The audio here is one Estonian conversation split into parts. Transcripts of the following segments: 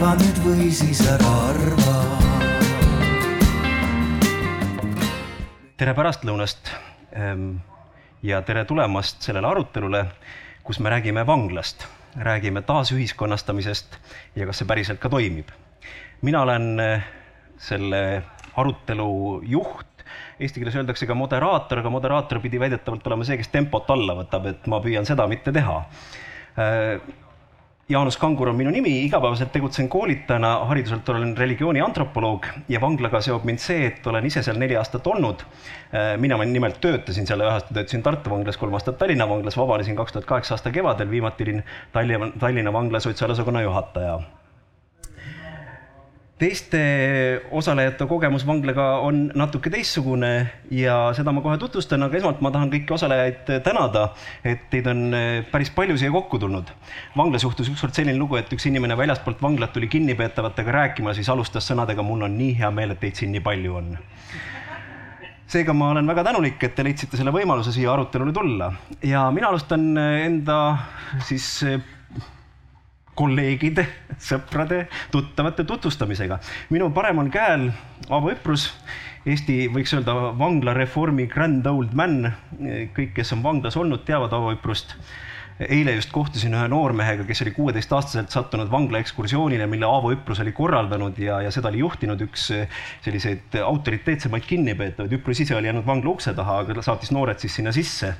arva nüüd või siis ära arva. tere pärastlõunast ehm, ja tere tulemast sellele arutelule, kus me räägime vanglast, räägime taasühiskonnastamisest ja kas see päriselt ka toimib. mina olen eh, selle arutelu juht, eesti keeles öeldakse ka moderaator, aga moderaator pidi väidetavalt olema see, kes tempot alla võtab, et ma püüan seda mitte teha eh, Jaanus Kangur on minu nimi, igapäevaselt tegutsen koolitajana, hariduselt olen religiooni antropoloog ja vanglaga seob mind see, et olen ise seal neli aastat olnud. mina nimelt töötasin seal, ühe aasta töötasin Tartu vanglas, kolm aastat Tallinna vanglas, vabanesin kaks tuhat kaheksa aasta kevadel, viimati olin Tallinna, Tallinna vangla sotsiaalosakonna juhataja teiste osalejate kogemus vanglaga on natuke teistsugune ja seda ma kohe tutvustan, aga esmalt ma tahan kõiki osalejaid tänada, et teid on eh, päris palju siia kokku tulnud. vanglas juhtus ükskord selline lugu, et üks inimene väljastpoolt vanglat tuli kinnipeetavatega rääkima, siis alustas sõnadega, mul on nii hea meel, et teid siin nii palju on seega ma olen väga tänulik, et te leidsite selle võimaluse siia arutelule tulla ja mina alustan enda siis kolleegide, sõprade, tuttavate tutvustamisega. minu paremal käel Aavo Üprus, Eesti võiks öelda vanglareformi grand old man. kõik, kes on vanglas olnud, teavad Aavo Üprust eile just kohtusin ühe noormehega, kes oli kuueteistaastaselt sattunud vanglaekskursioonile, mille Aavo Üprus oli korraldanud ja, ja seda oli juhtinud üks selliseid autoriteetsemaid kinnipeetavaid. Üprus ise oli jäänud vangla ukse taha, aga saatis noored siis sinna sisse.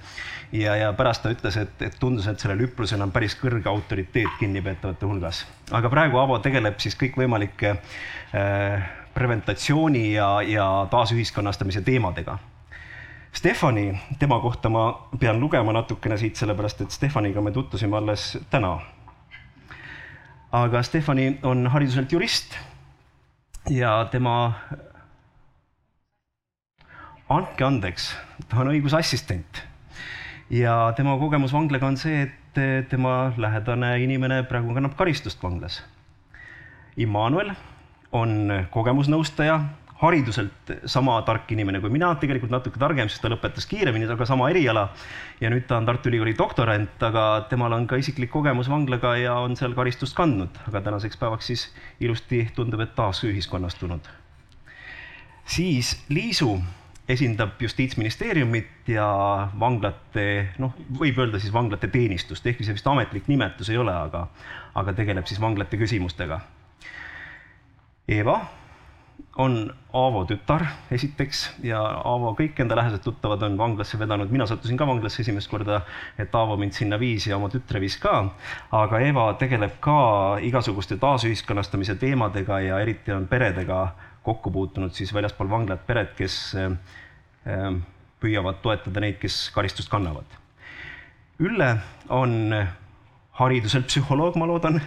Ja, ja pärast ta ütles, et, et tundus, et sellel Üprusel on päris kõrge autoriteet kinnipeetavate hulgas. aga praegu Aavo tegeleb siis kõikvõimalike äh, preventatsiooni ja, ja taasühiskonnastamise teemadega Stefani, tema kohta ma pean lugema natukene siit, sellepärast et Stefaniga me tutvusime alles täna. aga Stefani on hariduselt jurist ja tema, andke andeks, ta on õigusassistent ja tema kogemus vanglaga on see, et tema lähedane inimene praegu kannab karistust vanglas. Immanuel on kogemusnõustaja hariduselt sama tark inimene kui mina, tegelikult natuke targem, sest ta lõpetas kiiremini, aga sama eriala. ja nüüd ta on Tartu Ülikooli doktorant, aga temal on ka isiklik kogemus vanglaga ja on seal karistust kandnud, aga tänaseks päevaks siis ilusti tundub, et taas ühiskonnastunud. siis Liisu esindab Justiitsministeeriumit ja vanglate, noh, võib öelda siis vanglate teenistust, ehkki see vist ametlik nimetus ei ole, aga, aga tegeleb siis vanglate küsimustega. Eva on Aavo tütar esiteks ja Aavo kõik enda lähedased tuttavad on vanglasse vedanud, mina sattusin ka vanglasse esimest korda, et Aavo mind sinna viis ja oma tütre viis ka. aga Eva tegeleb ka igasuguste taasühiskonnastamise teemadega ja eriti on peredega kokku puutunud siis väljaspool vanglat pered, kes äh, püüavad toetada neid, kes karistust kannavad. Ülle on hariduselt psühholoog, ma loodan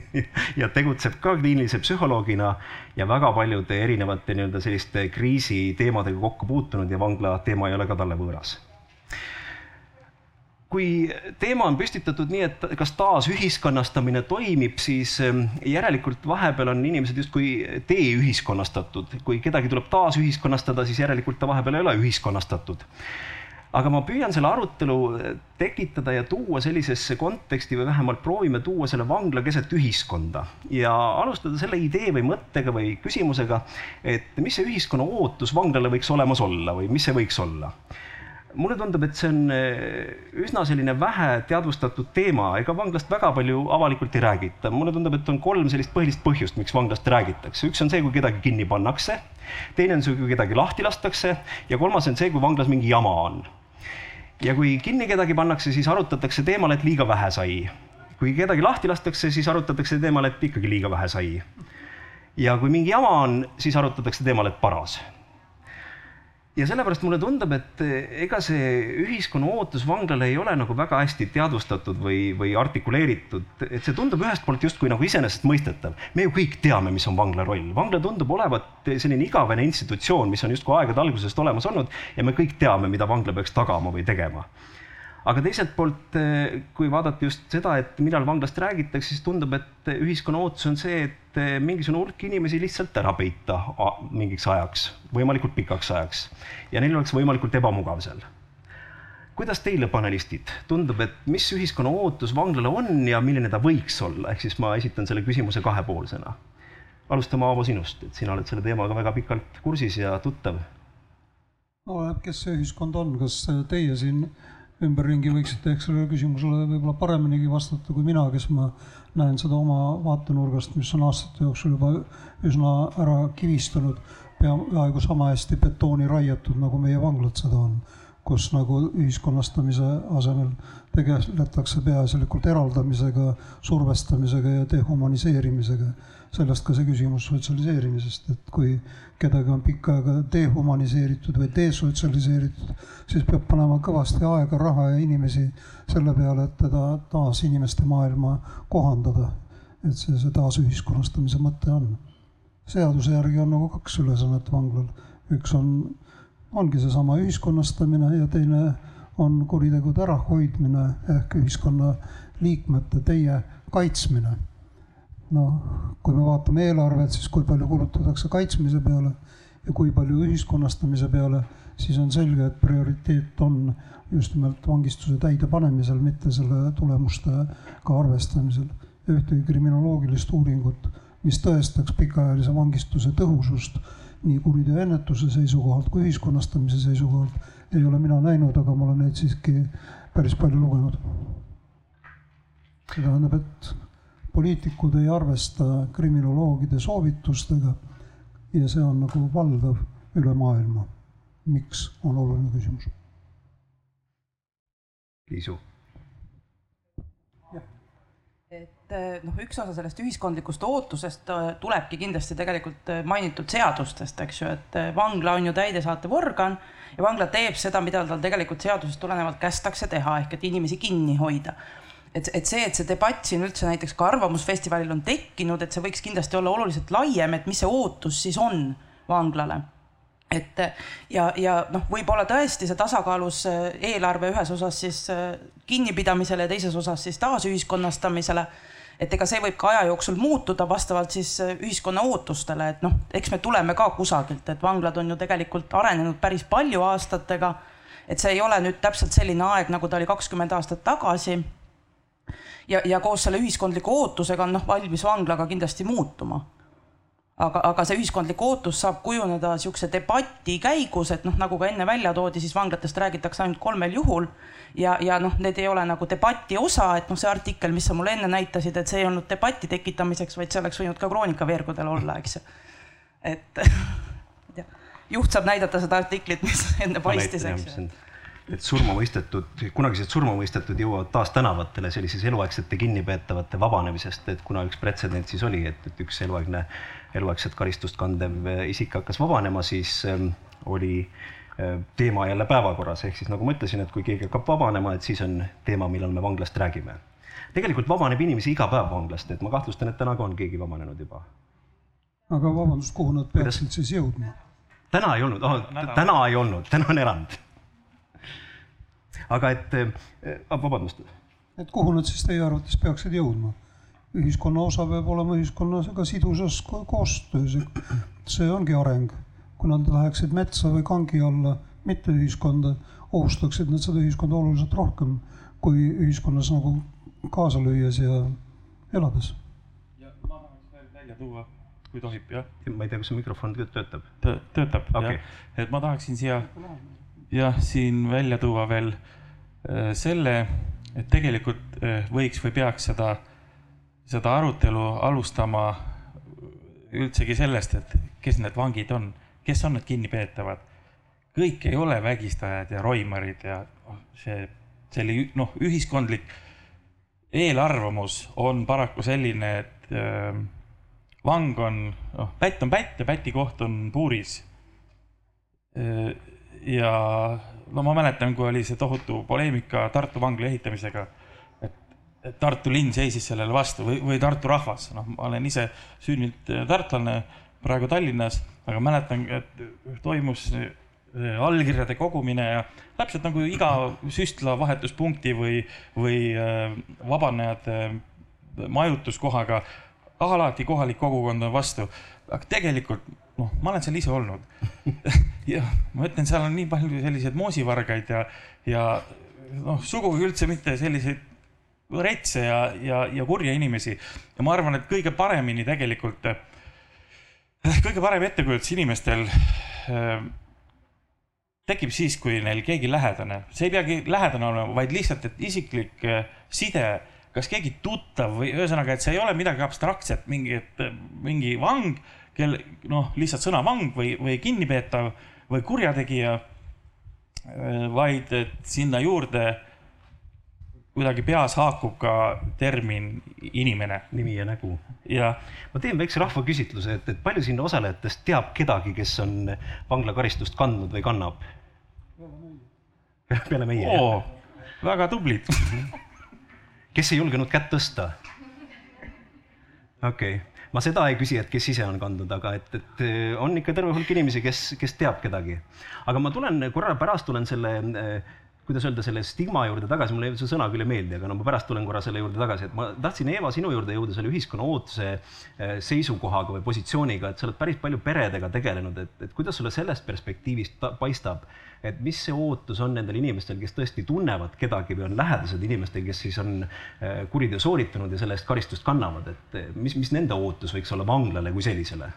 ja tegutseb ka kliinilise psühholoogina ja väga paljude erinevate nii-öelda selliste kriisiteemadega kokku puutunud ja vangla teema ei ole ka talle võõras kui teema on püstitatud nii, et kas taasühiskonnastamine toimib, siis ähm, järelikult vahepeal on inimesed justkui deühiskonnastatud. kui kedagi tuleb taasühiskonnastada, siis järelikult ta vahepeal ei ole ühiskonnastatud. Aga ma püüan selle arutelu eh, tekitada ja tuua sellisesse konteksti või vähemalt proovime tuua selle vangla keset ühiskonda. Ja alustada selle idee või mõttega või küsimusega, et mis see ühiskonna ootus vanglale võiks olemas olla või mis see võiks olla mulle tundub, et see on eh, üsna selline vähe teadvustatud teema, ega vanglast väga palju avalikult ei räägita. mulle tundub, et on kolm sellist põhilist põhjust, miks vanglast räägitakse. üks on see, kui kedagi kinni pannakse, teine on see, kui kedagi lahti lastakse ja kolmas on see, kui vanglas mingi jama on ja kui kinni kedagi pannakse, siis arutatakse teemal, et liiga vähe sai. kui kedagi lahti lastakse, siis arutatakse teemal, et ikkagi liiga vähe sai. ja kui mingi jama on, siis arutatakse teemal, et paras ja sellepärast mulle tundub, et ega see ühiskonna ootus vanglale ei ole nagu väga hästi teadvustatud või, või artikuleeritud, et see tundub ühest poolt justkui nagu iseenesestmõistetav. me ju kõik teame, mis on vangla roll, vangla tundub olevat selline igavene institutsioon, mis on justkui aegade algusest olemas olnud ja me kõik teame, mida vangla peaks tagama või tegema aga teiselt poolt, eh, kui vaadata just seda, et millal vanglast räägitakse, siis tundub, et ühiskonna ootus on see, et eh, mingisugune hulk inimesi lihtsalt ära peita mingiks ajaks, võimalikult pikaks ajaks ja neil oleks võimalikult ebamugav seal. kuidas teile, panelistid, tundub, et mis ühiskonna ootus vanglale on ja milline ta võiks olla, ehk siis ma esitan selle küsimuse kahepoolsena. alustame, Aavo, sinust, et sina oled selle teemaga väga pikalt kursis ja tuttav. no kes see ühiskond on, kas teie siin ümberringi võiksite ehk sellele küsimusele võib-olla pareminigi vastata kui mina, kes ma näen seda oma vaatenurgast, mis on aastate jooksul juba üsna ära kivistunud, peaaegu sama hästi betooni raiatud, nagu meie vanglad seda on kus nagu ühiskonnastamise asemel tegeletakse peaasjalikult eraldamisega, survestamisega ja dehumaniseerimisega. Sellest ka see küsimus sotsialiseerimisest, et kui kedagi on pikka aega dehumaniseeritud või desotsialiseeritud, siis peab panema kõvasti aega, raha ja inimesi selle peale, et teda taas inimeste maailma kohandada. et see, see taasühiskonnastamise mõte on. seaduse järgi on nagu kaks ülesannet vanglal, üks on ongi seesama ühiskonnastamine ja teine on kuritegude ärahoidmine ehk ühiskonna liikmete, teie kaitsmine. Noh, kui me vaatame eelarvet, siis kui palju kulutatakse kaitsmise peale ja kui palju ühiskonnastamise peale, siis on selge, et prioriteet on just nimelt vangistuse täidepanemisel, mitte selle tulemustega arvestamisel. ühtegi kriminoloogilist uuringut, mis tõestaks pikaajalise vangistuse tõhusust nii kuriteo ennetuse seisukohalt kui ühiskonnastamise seisukohalt ei ole mina näinud, aga ma olen neid siiski päris palju lugenud. see tähendab, et poliitikud ei arvesta kriminoloogide soovitustega ja see on nagu valdav üle maailma. miks, on oluline küsimus. Liisu et eh, noh, üks osa sellest ühiskondlikust ootusest eh, tulebki kindlasti tegelikult eh, mainitud seadustest, eks ju, et vangla on ju täidesaatev organ ja vangla teeb seda, mida tal tegelikult seadusest tulenevalt kästakse teha, ehk et inimesi kinni hoida. Et, et see, et see debatt siin üldse näiteks ka Arvamusfestivalil on tekkinud, et see võiks kindlasti olla oluliselt laiem, et mis see ootus siis on vanglale et ja, ja noh, võib-olla tõesti see tasakaalus äh, eelarve ühes osas siis äh, kinnipidamisele ja teises osas siis taasühiskonnastamisele. et ega see võib ka aja jooksul muutuda vastavalt siis äh, ühiskonna ootustele, et noh, eks me tuleme ka kusagilt, et vanglad on ju tegelikult arenenud päris palju aastatega. et see ei ole nüüd täpselt selline aeg, nagu ta oli kakskümmend aastat tagasi. Ja, ja koos selle ühiskondliku ootusega on noh, valmis vanglaga kindlasti muutuma aga, aga see ühiskondlik ootus saab kujuneda niisuguse debati käigus, et noh, nagu ka enne välja toodi, siis vanglatest räägitakse ainult kolmel juhul. ja, ja noh, need ei ole nagu debati osa, et noh, see artikkel, mis sa mulle enne näitasid, et see ei olnud debati tekitamiseks, vaid see oleks võinud ka kroonikaveergudel olla, eks ju. et juht saab näidata seda artiklit, mis enne paistis, eks ju et surmamõistetud, kunagised surmamõistetud jõuavad taas tänavatele sellises eluaegsete kinnipeetavate vabanemisest, et kuna üks pretsedent siis oli, et, et üks eluaegne eluaegset karistust kandev isik hakkas vabanema, siis ähm, oli äh, teema jälle päevakorras, ehk siis nagu ma ütlesin, et kui keegi hakkab vabanema, et siis on teema, millal me vanglast räägime. tegelikult vabaneb inimesi iga päev vanglast, et ma kahtlustan, et täna ka on keegi vabanenud juba. aga vabandust, kuhu nad peaksid siis jõudma? täna ei olnud oh,, täna ei olnud, täna on erand. Aga et äh,, vabandust. et kuhu nad siis teie arvates peaksid jõudma? ühiskonna osa peab olema ühiskonnaga sidusas koostöös. see ongi areng. kui nad läheksid metsa või kangi alla, mitte ühiskonda, ohustaksid nad seda ühiskonda oluliselt rohkem kui ühiskonnas nagu kaasa lüües ja elades. ja ma tahaks veel välja tuua, kui tohib, jah. ma ei tea, kas see mikrofon töötab Tö? töötab okay., jah. et ma tahaksin siia, jah, siin välja tuua veel äh, selle, et tegelikult äh, võiks või peaks seda äh, seda arutelu alustama üldsegi sellest, et kes need vangid on, kes on need kinnipeetavad. kõik ei ole vägistajad ja roimarid ja noh, see, see oli noh, ühiskondlik eelarvamus on paraku selline, et äh, vang on, noh, pätt on pätt ja päti koht on puuris äh,. ja no ma mäletan, kui oli see tohutu poleemika Tartu vangla ehitamisega et Tartu linn seisis sellele vastu või, või Tartu rahvas, noh, ma olen ise sündinud äh, tartlane, praegu Tallinnas, aga mäletan, et toimus äh, allkirjade kogumine ja täpselt nagu iga süstla vahetuspunkti või, või äh, vabanejate majutuskohaga, alati kohalik kogukond on vastu. aga tegelikult noh, ma olen seal ise olnud ja ma ütlen, seal on nii palju selliseid moosivargaid ja, ja noh, sugugi üldse mitte selliseid retse ja, ja, ja kurja inimesi. ja ma arvan, et kõige paremini tegelikult, kõige parem ettekujutus inimestel äh, tekib siis, kui neil keegi lähedane, see ei peagi lähedane olema, vaid lihtsalt, et isiklik äh, side, kas keegi tuttav või ühesõnaga, et see ei ole midagi abstraktset, mingi, et mingi vang, kel noh, lihtsalt sõna vang või, või kinnipeetav või kurjategija. Äh, vaid et sinna juurde kuidagi peas haakub ka termin inimene. nimi ja nägu. ma teen väikse rahvaküsitluse, et, et palju siin osalejatest teab kedagi, kes on vanglakaristust kandnud või kannab? peale meie oo, väga tublid kes ei julgenud kätt tõsta? okei okay., ma seda ei küsi, et kes ise on kandnud, aga et, et on ikka terve hulk inimesi, kes, kes teab kedagi. aga ma tulen korra pärast tulen selle äh, kuidas öelda, selle stigma juurde tagasi, mulle see sõna küll ei meeldi, aga no ma pärast tulen korra selle juurde tagasi, et ma tahtsin, Eeva, sinu juurde jõuda selle ühiskonna ootuse eh, seisukohaga või positsiooniga, et sa oled päris palju peredega tegelenud, et, et kuidas sulle sellest perspektiivist paistab, et mis see ootus on nendel inimestel, kes tõesti tunnevad kedagi või on lähedased inimestel, kes siis on eh, kuriteo sooritanud ja selle eest karistust kannavad, et eh, mis, mis nende ootus võiks olla vanglale kui sellisele?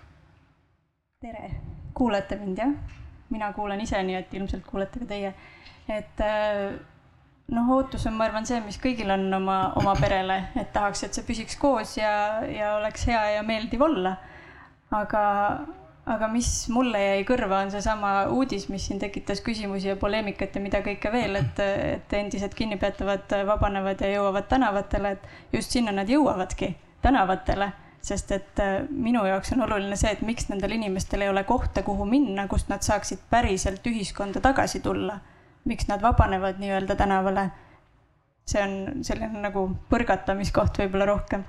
tere, kuulete mind jah? mina kuulen ise, nii et ilmselt kuulete ka teie et äh, noh, ootus on, ma arvan, see, mis kõigil on oma, oma perele, et tahaks, et see püsiks koos ja, ja oleks hea ja meeldiv olla. aga, aga mis mulle jäi kõrva, on seesama uudis, mis siin tekitas küsimusi ja poleemikat ja mida kõike veel, et, et endised kinnipeetavad vabanevad ja jõuavad tänavatele, et just sinna nad jõuavadki, tänavatele sest et äh, minu jaoks on oluline see, et miks nendel inimestel ei ole kohta, kuhu minna, kust nad saaksid päriselt ühiskonda tagasi tulla miks nad vabanevad nii-öelda tänavale. see on selline nagu põrgatamiskoht võib-olla rohkem.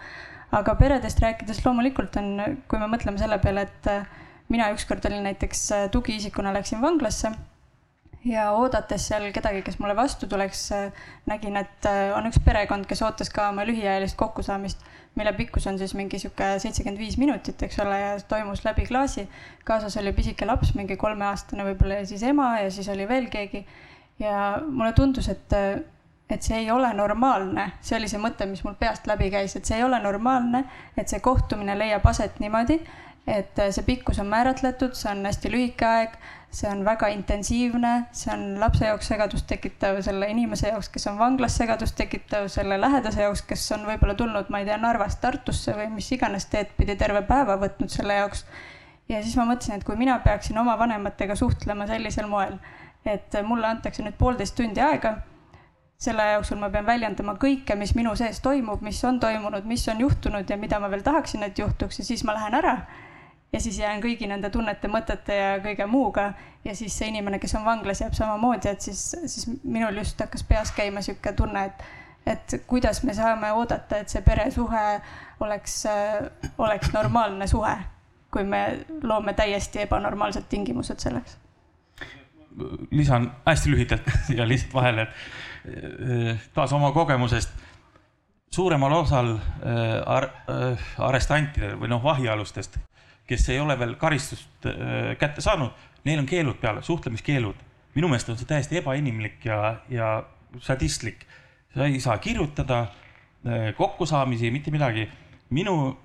aga peredest rääkides loomulikult on, kui me mõtleme selle peale, et äh, mina ükskord olin näiteks äh, tugiisikuna läksin vanglasse ja oodates seal kedagi, kes mulle vastu tuleks, äh, nägin, et on üks perekond, kes ootas ka oma lühiajalist kokkusaamist, mille pikkus on siis mingi sihuke seitsekümmend viis minutit, eks ole, ja toimus läbi klaasi. kaasas oli pisike laps, mingi kolmeaastane võib-olla ja siis ema ja siis oli veel keegi ja mulle tundus, et, et see ei ole normaalne, see oli see mõte, mis mul peast läbi käis, et see ei ole normaalne, et see kohtumine leiab aset niimoodi, et see pikkus on määratletud, see on hästi lühike aeg, see on väga intensiivne, see on lapse jaoks segadust tekitav, selle inimese jaoks, kes on vanglas segadust tekitav, selle lähedase jaoks, kes on võib-olla tulnud, ma ei tea, Narvast Tartusse või mis iganes teed pidi terve päeva võtnud selle jaoks. ja siis ma mõtlesin, et kui mina peaksin oma vanematega suhtlema sellisel moel et mulle antakse nüüd poolteist tundi aega. selle jooksul ma pean väljendama kõike, mis minu sees toimub, mis on toimunud, mis on juhtunud ja mida ma veel tahaksin, et juhtuks ja siis ma lähen ära. ja siis jään kõigi nende tunnete, mõtete ja kõige muuga ja siis see inimene, kes on vanglas, jääb samamoodi, et siis, siis minul just hakkas peas käima sihuke tunne, et et kuidas me saame oodata, et see peresuhe oleks, oleks normaalne suhe, kui me loome täiesti ebanormaalsed tingimused selleks lisan hästi lühidalt siia lihtsalt vahele, taas oma kogemusest. suuremal osal eh, ar eh, arestantidel või noh, vahialustest, kes ei ole veel karistust kätte saanud, neil on keelud peal, suhtlemiskeelud. minu meelest on see täiesti ebainimlik ja, ja sadistlik. sa ei saa kirjutada kokkusaamisi, mitte midagi. minu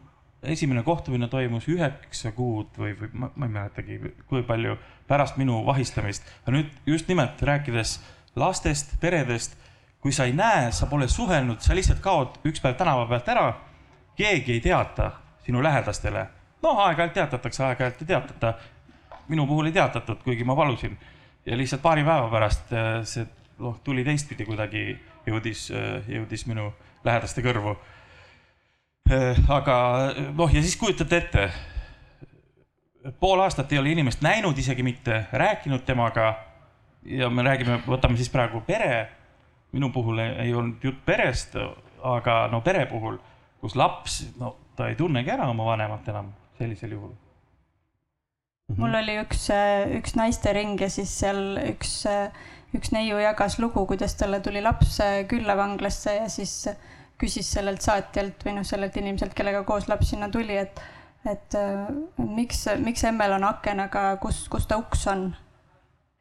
esimene kohtumine toimus üheksa kuud või, või ma, ma ei mäletagi, kui palju pärast minu vahistamist. aga nüüd just nimelt rääkides lastest, peredest, kui sa ei näe, sa pole suhelnud, sa lihtsalt kaod üks päev tänava pealt ära. keegi ei teata sinu lähedastele. noh, aeg-ajalt teatatakse, aeg-ajalt ei teatata. minu puhul ei teatatud, kuigi ma palusin ja lihtsalt paari päeva pärast äh, see noh, tuli teistpidi kuidagi jõudis, äh, jõudis minu lähedaste kõrvu aga noh, ja siis kujutate ette, pool aastat ei ole inimest näinud, isegi mitte rääkinud temaga. ja me räägime, võtame siis praegu pere. minu puhul ei olnud jutt perest, aga no pere puhul, kus laps, no ta ei tunnegi ära oma vanemat enam sellisel juhul mul oli üks, üks naistering ja siis seal üks, üks neiu jagas lugu, kuidas talle tuli laps külla vanglasse ja siis küsis sellelt saatjalt või noh, sellelt inimeselt, kellega koos laps sinna tuli, et, et miks, miks emmel on aken, aga kus, kus ta uks on?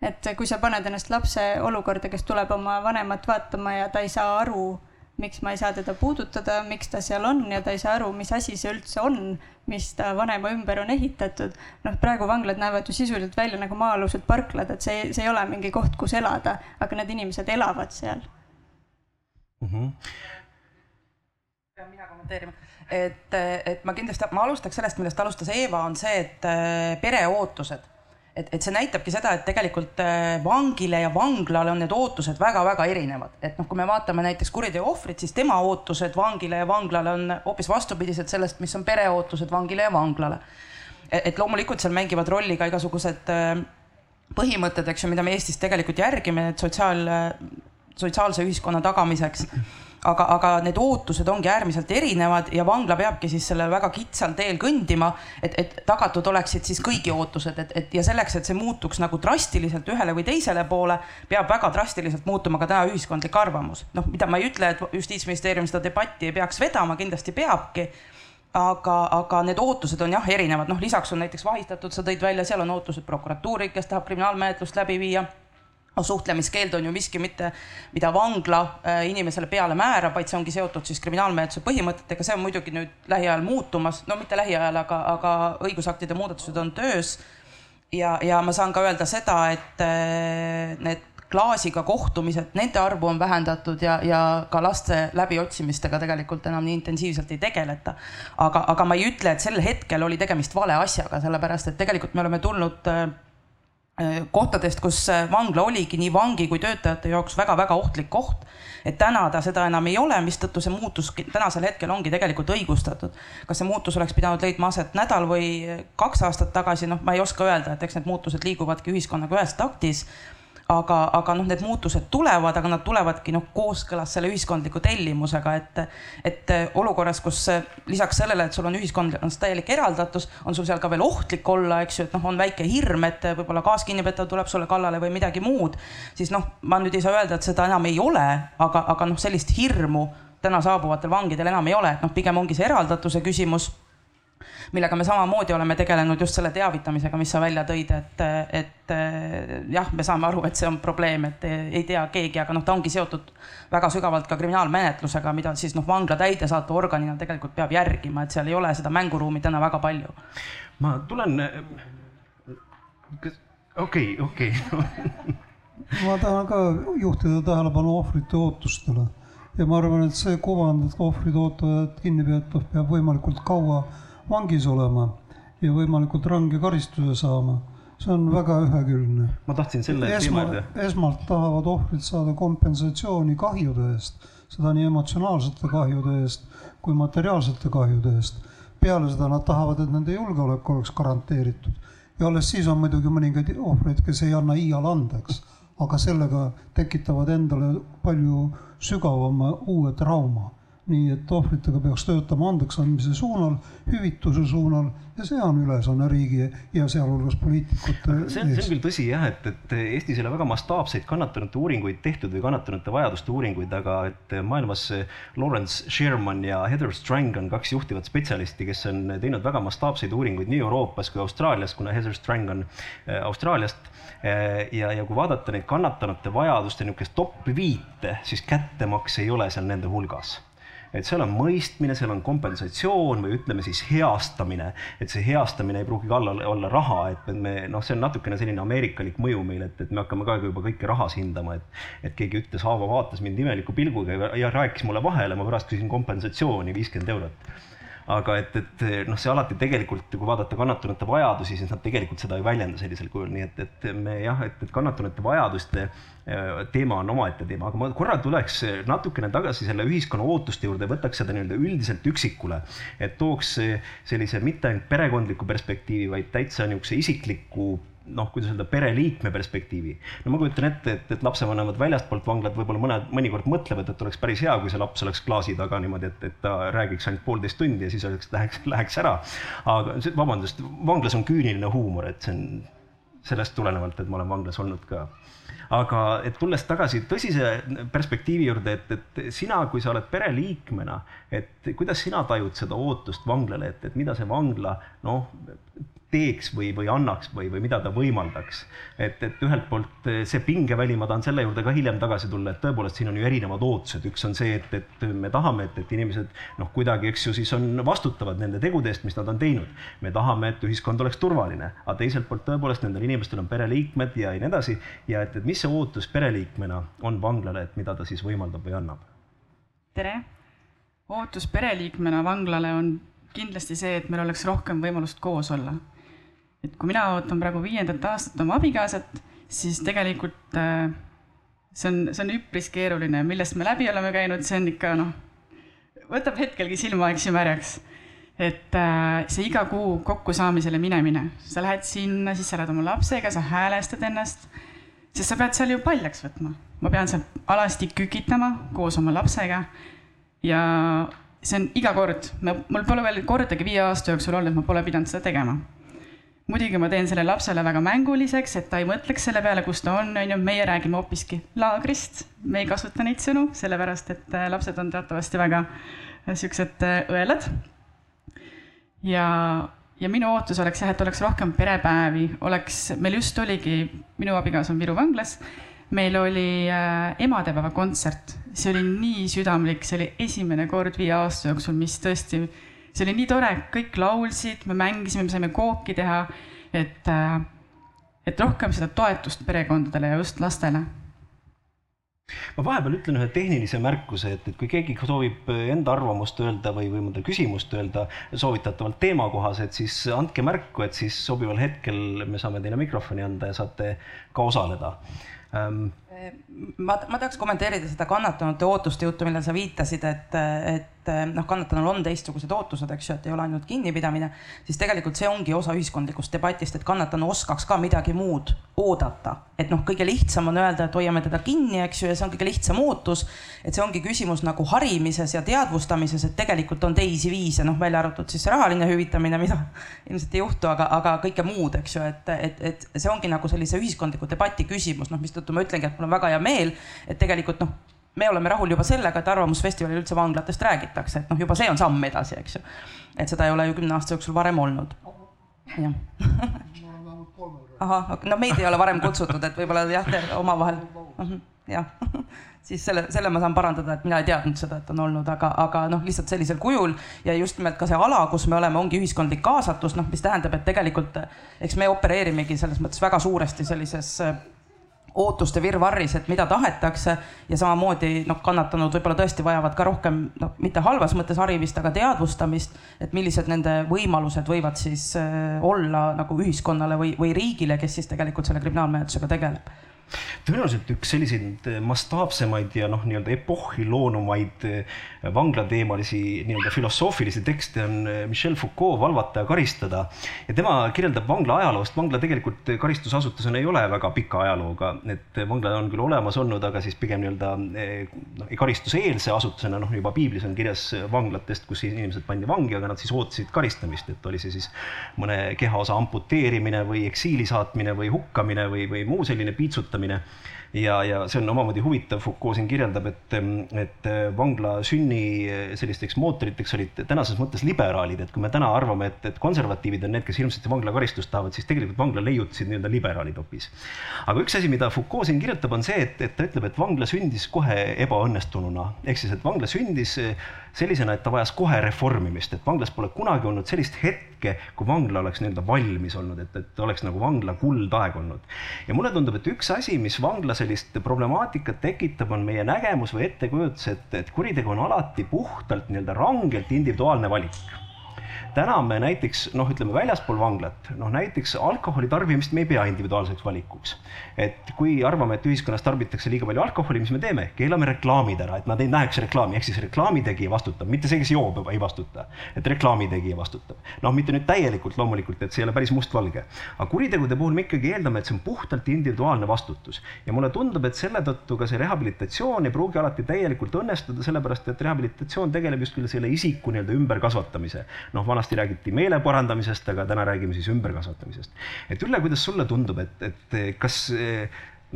et kui sa paned ennast lapse olukorda, kes tuleb oma vanemat vaatama ja ta ei saa aru miks ma ei saa teda puudutada, miks ta seal on ja ta ei saa aru, mis asi see üldse on, mis ta vanema ümber on ehitatud. noh, praegu vanglad näevad ju sisuliselt välja nagu maa-alused parklad, et see, see ei ole mingi koht, kus elada, aga need inimesed elavad seal mm. -hmm pean mina kommenteerima, et, et ma kindlasti, ma alustaks sellest, millest alustas Eeva, on see, et pere ootused et, et see näitabki seda, et tegelikult äh, vangile ja vanglale on need ootused väga-väga erinevad, et noh, kui me vaatame näiteks kuriteo ohvrit, siis tema ootused vangile ja vanglale on hoopis vastupidised sellest, mis on pere ootused vangile ja vanglale. et loomulikult seal mängivad rolli ka igasugused äh, põhimõtted, eks ju, mida me Eestis tegelikult järgime, et sotsiaal, sotsiaalse ühiskonna tagamiseks aga, aga need ootused ongi äärmiselt erinevad ja vangla peabki siis sellel väga kitsal teel kõndima, et, et tagatud oleksid siis kõigi ootused, et, et ja selleks, et see muutuks nagu drastiliselt ühele või teisele poole, peab väga drastiliselt muutuma ka täna ühiskondlik arvamus. noh, mida ma ei ütle, et justiitsministeerium seda debatti ei peaks vedama, kindlasti peabki aga, aga need ootused on jah erinevad, noh, lisaks on näiteks vahistatud, sa tõid välja, seal on ootused prokuratuuri, kes tahab kriminaalmenetlust läbi viia no suhtlemiskeeld on ju miski mitte, mida vangla äh, inimesele peale määrab, vaid see ongi seotud siis kriminaalmenetluse põhimõtetega, see on muidugi nüüd lähiajal muutumas, no mitte lähiajal, aga, aga õigusaktide muudatused on töös. ja, ja ma saan ka öelda seda, et äh, need klaasiga kohtumised, nende arvu on vähendatud ja, ja ka laste läbiotsimistega tegelikult enam nii intensiivselt ei tegeleta. aga, aga ma ei ütle, et sel hetkel oli tegemist vale asjaga, sellepärast et tegelikult me oleme tulnud äh, kohtadest, kus äh, vangla oligi nii vangi kui töötajate jaoks väga-väga ohtlik koht. et täna ta seda enam ei ole, mistõttu see muutus tänasel hetkel ongi tegelikult õigustatud. kas see muutus oleks pidanud leidma aset nädal või kaks aastat tagasi, noh, ma ei oska öelda, et eks need muutused liiguvadki ühiskonnaga ühes taktis aga, aga noh, need muutused tulevad, aga nad tulevadki noh, kooskõlas selle ühiskondliku tellimusega, et, et olukorras, kus lisaks sellele, et sul on ühiskonnas täielik eraldatus, on sul seal ka veel ohtlik olla, eks ju, et noh, on väike hirm, et võib-olla kaaskinnipetav tuleb sulle kallale või midagi muud, siis noh, ma nüüd ei saa öelda, et seda enam ei ole, aga, aga noh, sellist hirmu täna saabuvatel vangidel enam ei ole, et noh, pigem ongi see eraldatuse küsimus millega me samamoodi oleme tegelenud just selle teavitamisega, mis sa välja tõid, et, et jah, me saame aru, et see on probleem, et ei tea keegi, aga noh, ta ongi seotud väga sügavalt ka kriminaalmenetlusega, mida siis noh, vangla täidesaatva organina tegelikult peab järgima, et seal ei ole seda mänguruumi täna väga palju. ma tulen, okei, okei. ma tahan ka juhtida tähelepanu ohvrite ootustele ja ma arvan, et see kuvand, et ohvrid ootavad kinnipeetav peab võimalikult kaua vangis olema ja võimalikult range karistuse saama, see on väga ühekülgne. ma tahtsin selle juurde. esmalt tahavad ohvrid saada kompensatsiooni kahjude eest, seda nii emotsionaalsete kahjude eest kui materiaalsete kahjude eest. peale seda nad tahavad, et nende julgeolek oleks garanteeritud ja alles siis on muidugi mõningaid ohvreid, kes ei anna iial andeks, aga sellega tekitavad endale palju sügavama uue trauma nii et ohvritega peaks töötama andeks andmise suunal, hüvituse suunal ja see on ülesanne riigi ja sealhulgas poliitikute ees. see on, see on küll tõsi jah, et, et Eestis ei ole väga mastaapseid kannatanute uuringuid tehtud või kannatanute vajaduste uuringuid, aga et maailmas Lawrence Sherman ja Heather Strang on kaks juhtivat spetsialisti, kes on teinud väga mastaapseid uuringuid nii Euroopas kui Austraalias, kuna Heather Strang on äh, Austraaliast äh, ja, ja kui vaadata neid kannatanute vajaduste niisugust top viite, siis kättemaks ei ole seal nende hulgas et seal on mõistmine, seal on kompensatsioon või ütleme siis heastamine, et see heastamine ei pruugi olla, olla raha, et me noh, see on natukene selline ameerikalik mõju meil, et, et me hakkame ka juba kõike rahas hindama, et, et keegi ütles, Aavo vaatas mind imeliku pilguga ja, ja rääkis mulle vahele, ma pärast küsin kompensatsiooni viiskümmend eurot aga et, et noh, see alati tegelikult, kui vaadata kannatanute vajadusi, siis nad tegelikult seda ei väljenda sellisel kujul, nii et, et me jah, et, et kannatanute vajaduste äh, teema on omaette teema, aga ma korra tuleks natukene tagasi selle ühiskonna ootuste juurde, võtaks seda nii-öelda üldiselt üksikule, et tooks sellise mitte ainult perekondliku perspektiivi, vaid täitsa niisuguse isikliku noh, kuidas öelda, pereliikme perspektiivi. no ma kujutan ette, et, et lapsevanemad väljastpoolt vanglat võib-olla mõned, mõnikord mõtlevad, et oleks päris hea, kui see laps oleks klaasi taga niimoodi, et, et ta räägiks ainult poolteist tundi ja siis oleks, läheks, läheks ära. aga vabandust, vanglas on küüniline huumor, et see on sellest tulenevalt, et ma olen vanglas olnud ka aga et tulles tagasi tõsise perspektiivi juurde, et, et sina, kui sa oled pereliikmena, et kuidas sina tajud seda ootust vanglale, et, et mida see vangla noh, teeks või, või annaks või, või mida ta võimaldaks. et, et ühelt poolt see pingeväli, ma tahan selle juurde ka hiljem tagasi tulla, et tõepoolest siin on ju erinevad ootused, üks on see, et, et me tahame, et, et inimesed noh, kuidagi, eks ju, siis on vastutavad nende tegude eest, mis nad on teinud. me tahame, et ühiskond oleks turvaline, aga teiselt poolt tõepoolest nendel inimestel on pereliikmed ja nii edasi ja et, et mis see ootus pereliikmena on vanglale, et mida ta siis võimaldab või annab? tere! ootus pereliikmena vanglale on kindlasti see, et meil oleks rohkem võimalust koos olla et kui mina ootan praegu viiendat aastat oma abikaasat, siis tegelikult äh, see on, see on üpris keeruline, millest me läbi oleme käinud, see on ikka noh, võtab hetkelgi silma, eks ju, märjaks. et äh, see iga kuu kokkusaamisele minemine, sa lähed sinna, siis sa oled oma lapsega, sa häälestad ennast, sest sa pead seal ju paljaks võtma. ma pean seal alasti kükitama koos oma lapsega ja see on iga kord, mul pole veel kordagi viie aasta jooksul olnud, ma pole pidanud seda tegema muidugi ma teen selle lapsele väga mänguliseks, et ta ei mõtleks selle peale, kus ta on, on ju, meie räägime hoopiski laagrist. me ei kasuta neid sõnu, sellepärast et äh, lapsed on teatavasti väga äh, siuksed äh, õelad. ja, ja minu ootus oleks jah, et oleks rohkem perepäevi, oleks, meil just oligi, minu abikaasa on Viru vanglas meil oli emadepäeva kontsert, see oli nii südamlik, see oli esimene kord viie aasta jooksul, mis tõesti see oli nii tore, kõik laulsid, me mängisime, me saime kooki teha, et, äh, et rohkem seda toetust perekondadele ja just lastele. Ma vahepeal ütlen ühe tehnilise märkuse, et, et kui keegi soovib enda arvamust öelda või, või mõnda küsimust öelda soovitatavalt teemakohased, siis andke märku, et siis sobival hetkel me saame teile mikrofoni anda ja saate ka osaleda. Ähm, ma, ma tahaks kommenteerida seda kannatanute ootuste juttu, millele sa viitasid, et, et noh, kannatanul on teistsugused ootused, eks ju, et ei ole ainult kinnipidamine, siis tegelikult see ongi osa ühiskondlikust debatist, et kannatanu oskaks ka midagi muud oodata. et noh, kõige lihtsam on öelda, et hoiame teda kinni, eks ju, ja see on kõige lihtsam ootus. et see ongi küsimus nagu harimises ja teadvustamises, et tegelikult on teisi viise, noh, välja arvatud siis rahaline hüvitamine, mida ilmselt ei juhtu, aga, aga kõike muud, eks ju, et, et, et see ongi nagu sellise ühiskondliku debati küsimus, noh, mistõttu ma ütlengi, et mul on väga hea meel, et tegelikult noh, me oleme rahul juba sellega, et Arvamusfestivalil üldse vanglatest räägitakse, et noh, juba see on samm edasi, eks ju. et seda ei ole ju kümne aasta jooksul varem olnud. jah ahah, no meid ei ole varem kutsutud, et võib-olla jah, omavahel, mhm, jah siis selle, selle ma saan parandada, et mina ei teadnud seda, et on olnud, aga, aga noh, lihtsalt sellisel kujul ja just nimelt ka see ala, kus me oleme, ongi ühiskondlik kaasatus, noh, mis tähendab, et tegelikult eks me opereerimegi selles mõttes väga suuresti sellises ootuste virvarris, et mida tahetakse. Ja samamoodi noh, kannatanud võib-olla tõesti vajavad ka rohkem noh, mitte halvas mõttes harimist, aga teadvustamist, et millised nende võimalused võivad siis äh, olla nagu ühiskonnale või, või riigile, kes siis tegelikult selle kriminaalmenetlusega tegeleb tõenäoliselt üks selliseid mastaapsemaid ja noh, nii-öelda epohhi loonumaid eh, vanglateemalisi nii-öelda filosoofilisi tekste on eh, Michel Foucault Valvata ja karistada. ja tema kirjeldab vangla ajaloost, vangla tegelikult karistusasutusena ei ole väga pika ajalooga, et vangla on küll olemas olnud, aga siis pigem nii-öelda eh, noh, karistuseelse asutusena, noh juba piiblis on kirjas vanglatest, kus inimesed pandi vangi, aga nad siis ootasid karistamist, et oli see siis mõne kehaosa amputeerimine või eksiili saatmine või hukkamine või, või muu selline piitsutamine kirjutamine ja, ja see on omamoodi huvitav, Foucault siin kirjeldab, et, et vangla sünni sellisteks mootoriteks olid tänases mõttes liberaalid, et kui me täna arvame, et, et konservatiivid on need, kes hirmsasti vanglakaristust tahavad, siis tegelikult vangla leiutasid nii-öelda liberaalid hoopis. aga üks asi, mida Foucault siin kirjutab, on see, et, et ta ütleb, et vangla sündis kohe ebaõnnestununa, ehk siis, et vangla sündis sellisena, et ta vajas kohe reformimist, et vanglas pole kunagi olnud sellist hetke, kui vangla oleks nii-öelda valmis olnud, et, et oleks nagu vangla kuldaeg olnud. ja mulle tundub, et üks asi, mis vangla sellist problemaatikat tekitab, on meie nägemus või ettekujutus, et, et kuritegu on alati puhtalt nii-öelda rangelt individuaalne valik täna me näiteks noh, ütleme väljaspool vanglat, noh näiteks alkoholi tarbimist me ei pea individuaalseks valikuks. et kui arvame, et ühiskonnas tarbitakse liiga palju alkoholi, mis me teeme, keelame reklaamid ära, et nad ei näeks reklaami, ehk siis reklaami tegija vastutab, mitte see, kes joob, ei vastuta. et reklaami tegija vastutab. noh, mitte nüüd täielikult loomulikult, et see ei ole päris mustvalge. aga kuritegude puhul me ikkagi eeldame, et see on puhtalt individuaalne vastutus. ja mulle tundub, et selle tõttu ka see rehabilitatsioon ei pruugi alati täielikult õnnestuda, sellepärast et rehabilitatsioon tegeleb just küll selle isiku nii-öelda ümberkasvatamise. noh, vanasti räägiti meele parandamisest, aga täna räägime siis ümberkasvatamisest. et Ülle, kuidas sulle tundub, et, et kas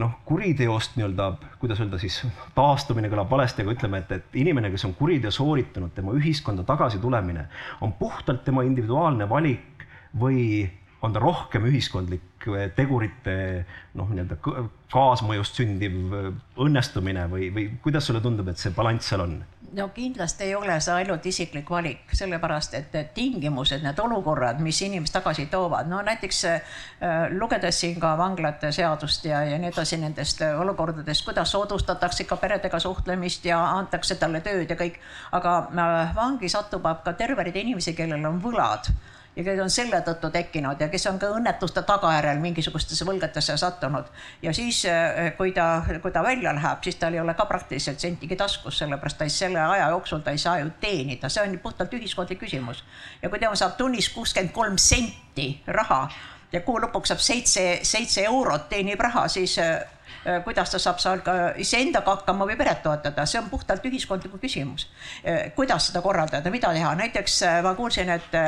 noh, kuriteost nii-öelda, kuidas öelda siis, taastumine kõlab valesti, aga ütleme, et, et inimene, kes on kuriteo sooritanud, tema ühiskonda tagasi tulemine on puhtalt tema individuaalne valik või on ta rohkem ühiskondlik äh, tegurite noh, nii-öelda kaasmõjust sündiv äh, õnnestumine või, või kuidas sulle tundub, et see balanss seal on? No kindlasti ei ole see ainult isiklik valik, sellepärast et need tingimused, need olukorrad, mis inimest tagasi toovad, no näiteks äh, lugedes siin ka vanglate seadust ja, ja nii edasi nendest äh, olukordadest, kuidas soodustatakse ikka peredega suhtlemist ja antakse talle tööd ja kõik, aga äh, vangi satub ka terve rida inimesi, kellel on võlad ja kes on selle tõttu tekkinud ja kes on ka õnnetuste tagajärjel mingisugustesse võlgadesse sattunud. ja siis, eh, kui ta, kui ta välja läheb, siis tal ei ole ka praktiliselt sentigi taskus, sellepärast ta ei, selle aja jooksul ta ei saa ju teenida, see on puhtalt ühiskondlik küsimus. ja kui tema saab tunnis kuuskümmend kolm senti raha ja kuu lõpuks saab seitse, seitse eurot teenib raha, siis eh, kuidas ta saab seal ka iseendaga hakkama või peret toetada, see on puhtalt ühiskondliku küsimus. Äh, kuidas seda korraldada, mida teha, näiteks äh, ma kuulsin, et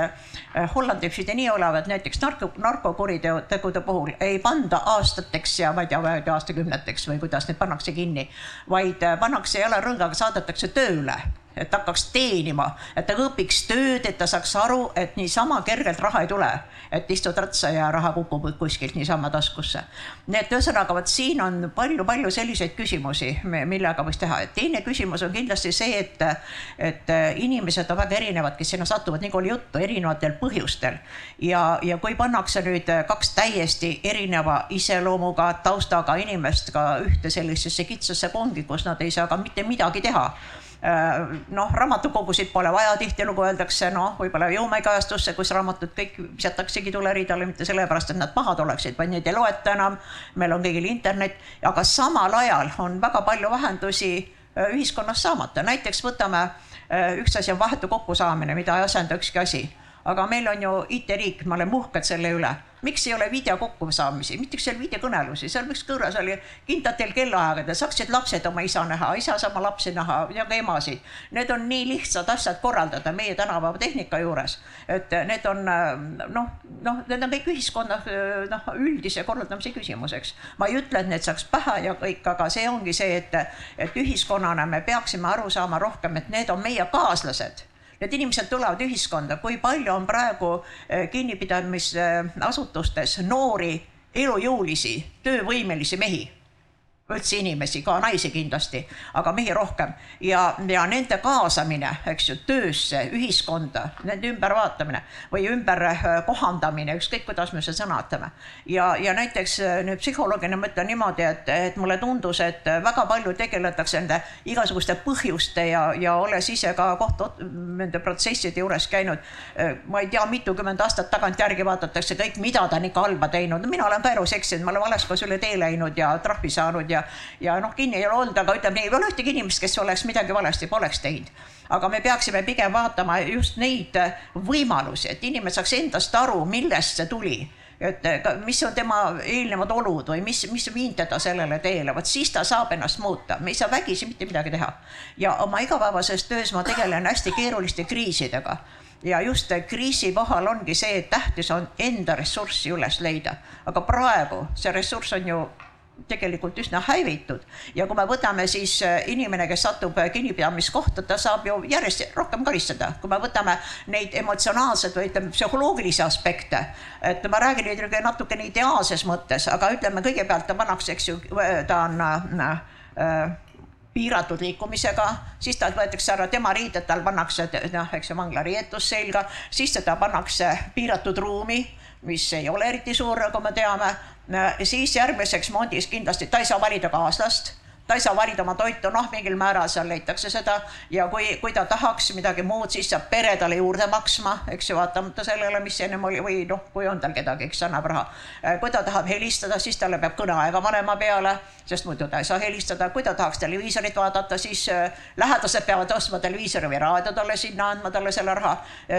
Hollandis pidi nii olema, et näiteks narko, narkokuritegude puhul ei panda aastateks ja ma ei tea, aastakümneteks või kuidas need pannakse kinni, vaid pannakse jalarõngaga, saadetakse tööle et hakkaks teenima, et ta õpiks tööd, et ta saaks aru, et niisama kergelt raha ei tule, et istud ratsa ja raha kukub kuskilt niisama taskusse. nii et ühesõnaga, vot siin on palju-palju selliseid küsimusi, millega võiks teha. teine küsimus on kindlasti see, et, et inimesed on väga erinevad, kes sinna satuvad, nagu oli juttu, erinevatel põhjustel. ja, ja kui pannakse nüüd kaks täiesti erineva iseloomuga, taustaga inimest ka ühte sellisesse kitsasse kongi, kus nad ei saa ka mitte midagi teha noh, raamatukogusid pole vaja, tihtilugu öeldakse, noh, võib-olla jõumäekajastusse, kus raamatud kõik visataksegi tuleridale, mitte sellepärast, et nad pahad oleksid, vaid neid ei loeta enam. meil on kõigil internet, aga samal ajal on väga palju vahendusi äh, ühiskonnas saamata, näiteks võtame, äh, üks asi on vahetu kokkusaamine, mida ei asenda ükski asi aga meil on ju IT-riik, me oleme uhked selle üle. miks ei ole video kokkusaamisi, miks ei ole videokõnelusi, seal üks kõrvas oli kindlatel kellaaegadel, saaksid lapsed oma isa näha, isa saab oma lapsi näha ja ka emasid. Need on nii lihtsad asjad korraldada meie tänapäeva tehnika juures, et need on noh, noh, need on kõik ühiskonna noh, üldise korraldamise küsimuseks. ma ei ütle, et need saaks pähe ja kõik, aga see ongi see, et, et ühiskonnana me peaksime aru saama rohkem, et need on meie kaaslased Need inimesed tulevad ühiskonda, kui palju on praegu eh, kinnipidamisasutustes noori, elujõulisi, töövõimelisi mehi üldse inimesi, ka naisi kindlasti, aga mehi rohkem ja, ja nende kaasamine, eks ju, töösse, ühiskonda, nende ümbervaatamine või ümber äh, kohandamine, ükskõik kuidas me seda sõnastame. ja, ja näiteks äh, nüüd psühholoogina ma ütlen niimoodi, et, et mulle tundus, et väga palju tegeletakse nende igasuguste põhjuste ja, ja olles ise ka kohtu nende protsesside juures käinud. Äh, ma ei tea, mitukümmend aastat tagantjärgi vaadatakse kõik, mida ta on ikka halba teinud, mina olen ka elus eksinud, ma olen vales kohas üle tee läinud ja trahvi saanud ja ja, ja noh, kinni ei ole olnud, aga ütleme ei ole ühtegi inimest, kes oleks midagi valesti poleks teinud. aga me peaksime pigem vaatama just neid võimalusi, et inimene saaks endast aru, millest see tuli. Et mis on tema eelnevad olud või mis, mis viinud teda sellele teele, vot siis ta saab ennast muuta, me ei saa vägisi mitte midagi teha. ja oma igapäevases töös ma tegelen hästi keeruliste kriisidega. Ja just kriisi kohal ongi see, et tähtis on enda ressurssi üles leida, aga praegu see ressurss on ju tegelikult üsna häiritud ja kui me võtame siis äh, inimene, kes satub äh, kinnipidamiskohta, ta saab ju järjest rohkem karistada, kui me võtame neid emotsionaalseid või ütleme, psühholoogilisi aspekte. et ma räägin nüüd natukene ideaalses mõttes, aga ütleme kõigepealt ta pannakse, eks ju, ta on äh, äh, piiratud liikumisega, siis talt võetakse ära tema riided, tal pannakse noh, eks ju, vanglariietus selga, siis teda pannakse piiratud ruumi mis ei ole eriti suur, nagu me teame, siis järgmiseks mondis kindlasti ta ei saa valida kaaslast ta ei saa valida oma toitu, noh, mingil määral seal leitakse seda. Ja kui, kui ta tahaks midagi muud, siis saab pere talle juurde maksma, eks ju, vaatamata sellele, mis ennem oli või noh, kui on tal kedagi, kes annab raha. kui ta tahab helistada, siis talle peab kõneaega panema peale, sest muidu ta ei saa helistada, kui ta tahaks televiisorit vaadata, siis äh, lähedased peavad ostma televiisori või raadio talle sinna, andma talle selle raha.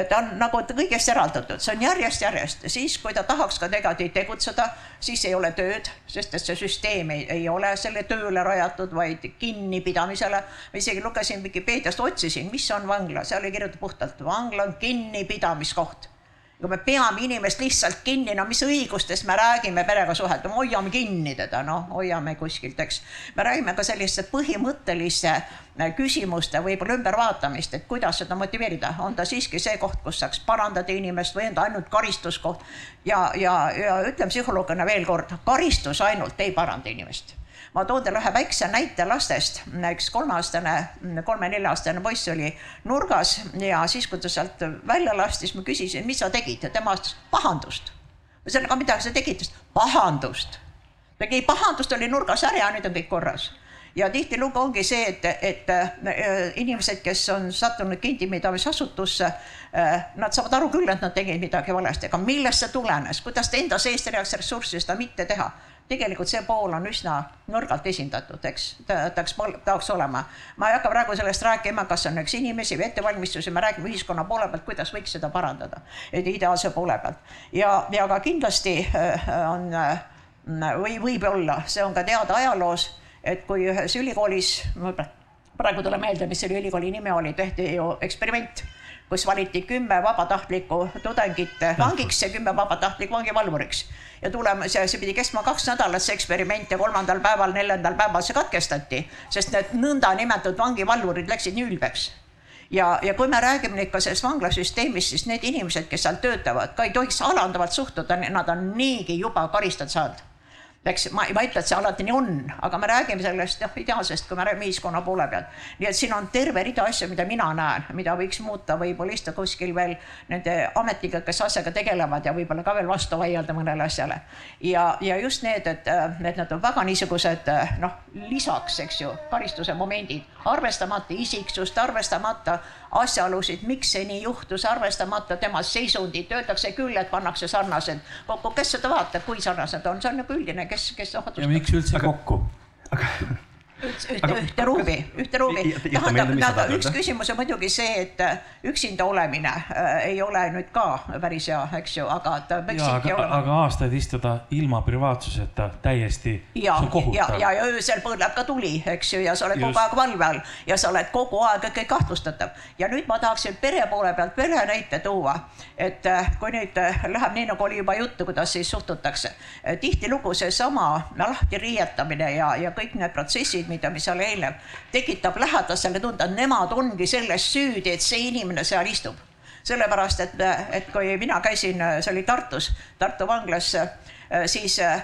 ta on nagu kõigest eraldatud, see on järjest-järjest, siis kui ta tahaks ka tegelikult tegutseda, siis ei ole tööd, sest et see süsteem ei, ei ole selle tööle rajatud suunatud, vaid kinnipidamisele. ma isegi lugesin Vikipeediast, otsisin, mis on vangla, seal oli kirjutatud puhtalt, vangla on kinnipidamiskoht kui me peame inimest lihtsalt kinni, no mis õigustest me räägime perega suhelda, me hoiame kinni teda, noh, hoiame kuskilt, eks. me räägime ka selliste põhimõtteliste äh, küsimuste võib-olla ümbervaatamist, et kuidas seda motiveerida, on ta siiski see koht, kus saaks parandada inimest või on ta ainult karistuskoht. ja, ja, ja ütlen psühholoogina veel kord, karistus ainult ei paranda inimest ma toon teile ühe väikse näite lastest, üks kolmeaastane, kolme-nelja-aastane poiss oli nurgas ja siis, kui ta sealt välja lasti, siis ma küsisin, mis sa tegid? Ja tema vastas pahandust. ühesõnaga, mida sa tegid, pahandust. tegi pahandust, oli nurgas ära ja nüüd on kõik korras. Ja tihtilugu ongi see, et, et äh, inimesed, kes on sattunud kinnipidamisasutusse, äh, nad saavad aru küll, et nad tegid midagi valesti, aga millest see tulenes, kuidas ta enda seest leiaks ressurssi seda mitte teha tegelikult see pool on üsna nõrgalt esindatud, eks, ta tahaks, tahaks olema. ma ei hakka praegu sellest rääkima, kas on üks inimesi või ettevalmistusi, me räägime ühiskonna poole pealt, kuidas võiks seda parandada, ideaalse poole pealt. ja, ja ka kindlasti äh, on või võib olla, see on ka teada ajaloos, et kui ühes ülikoolis, praegu tuleb meelde, mis selle ülikooli nimi oli, tehti ju eksperiment kus valiti kümme vabatahtlikku tudengit vangiks ja kümme vabatahtlikku vangivalvuriks. Ja tulemas ja see pidi kestma kaks nädalat, see eksperiment ja kolmandal päeval, neljandal päeval see katkestati, sest need nõndanimetatud vangivalvurid läksid nii ülbeks. Ja, ja kui me räägime nüüd ka sellest vanglasüsteemist, siis need inimesed, kes seal töötavad, ka ei tohiks alandavalt suhtuda, nad on niigi juba karistada saanud eks ma, ma ei ütle, et see alati nii on, aga me räägime sellest noh, ideaalsest, kui me räägime ühiskonna poole pealt. nii et siin on terve rida asju, mida mina näen, mida võiks muuta, võib-olla istuda kuskil veel nende ametnikega, kes asjaga tegelevad ja võib-olla ka veel vastu vaielda mõnele asjale. ja, ja just need, et, et nad on väga niisugused noh, lisaks, eks ju, karistuse momendid, arvestamata isiksust, arvestamata asjaolusid, miks see nii juhtus, arvestamata tema seisundit, öeldakse küll, et pannakse sarnased kokku, kes seda vaatab, kui sarnased on, see on nagu üldine, kes, kes otsustab. ja miks üldse kokku? aga ühte, ühte ruumi, ühte ruumi. tähendab, tähendab üks küsimus on muidugi see, et äh, üksinda olemine äh, ei ole nüüd ka päris hea, eks ju, aga ta peaks ikkagi olema. aga aastaid istuda ilma privaatsuseta täiesti. ja, ja, ja, ja öösel põleb ka tuli, eks ju, ja sa oled Just. kogu aeg valve all ja sa oled kogu aeg ikkagi kahtlustatav. ja nüüd ma tahaksin pere poole pealt ühe näite tuua, et äh, kui nüüd äh, läheb nii, nagu oli juba juttu, kuidas siis suhtutakse. tihtilugu seesama lahti riietamine ja, ja kõik need protsessid, konfliktid, mida, mis seal eelnev, tekitab lähedasele tunde, et nemad ongi selles süüdi, et see inimene seal istub. sellepärast, et, et kui mina käisin, see oli Tartus, Tartu vanglas siis äh,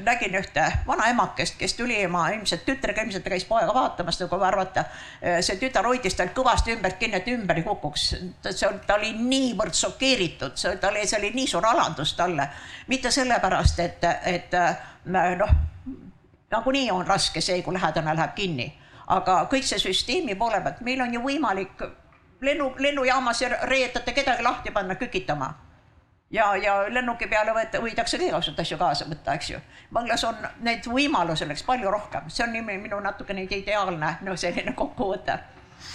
nägin ühte vanaemakest, kes tuli oma ilmselt tütrega, ilmselt ta käis poega vaatamas, nagu arvata. see tütar hoidis tal kõvasti ümbert kinni, et ümber ei kukuks. see, ta oli niivõrd šokeeritud, see, ta oli, see oli nii suur alandus talle. mitte sellepärast, et, et noh nagunii on raske see, kui lähedane läheb kinni. aga kõik see süsteemi poole pealt, meil on ju võimalik lennu, lennujaamas reedetate kedagi lahti panna kükitama. ja, ja lennuki peale võeta, võidakse ka igasuguseid asju kaasa võtta, eks ju. vanglas on neid võimalusi oleks palju rohkem, see on minu natukene ideaalne no selline kokkuvõte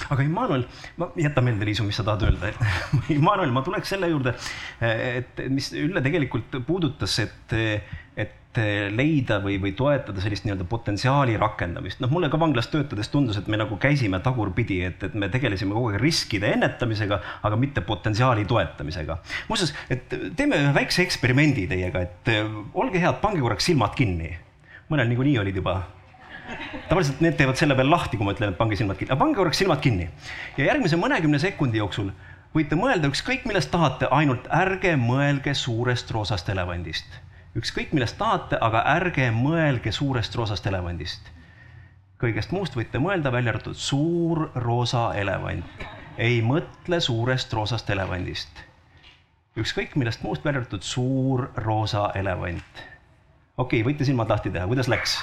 aga Immanuel, ma jäta meelde, Liisu, mis sa tahad öelda Immanuel, ma tuleks selle juurde, et mis Ülle tegelikult puudutas, et, et leida või, või toetada sellist nii-öelda potentsiaali rakendamist. noh, mulle ka vanglas töötades tundus, et me nagu käisime tagurpidi, et, et me tegelesime kogu aeg riskide ennetamisega, aga mitte potentsiaali toetamisega. muuseas, et teeme ühe väikse eksperimendi teiega, et olge head, pange korraks silmad kinni. mõnel niikuinii olid juba tavaliselt need teevad selle peale lahti, kui ma ütlen, et pange silmad kinni, aga pange korraks silmad kinni. ja järgmise mõnekümne sekundi jooksul võite mõelda ükskõik millest tahate, ainult ärge mõelge suurest roosast elevandist ükskõik millest tahate, aga ärge mõelge suurest roosast elevandist. kõigest muust võite mõelda, välja arvatud suur roosa elevant. ei mõtle suurest roosast elevandist. ükskõik millest muust, välja arvatud suur roosa elevant. okei okay,, võite silmad lahti teha, kuidas läks?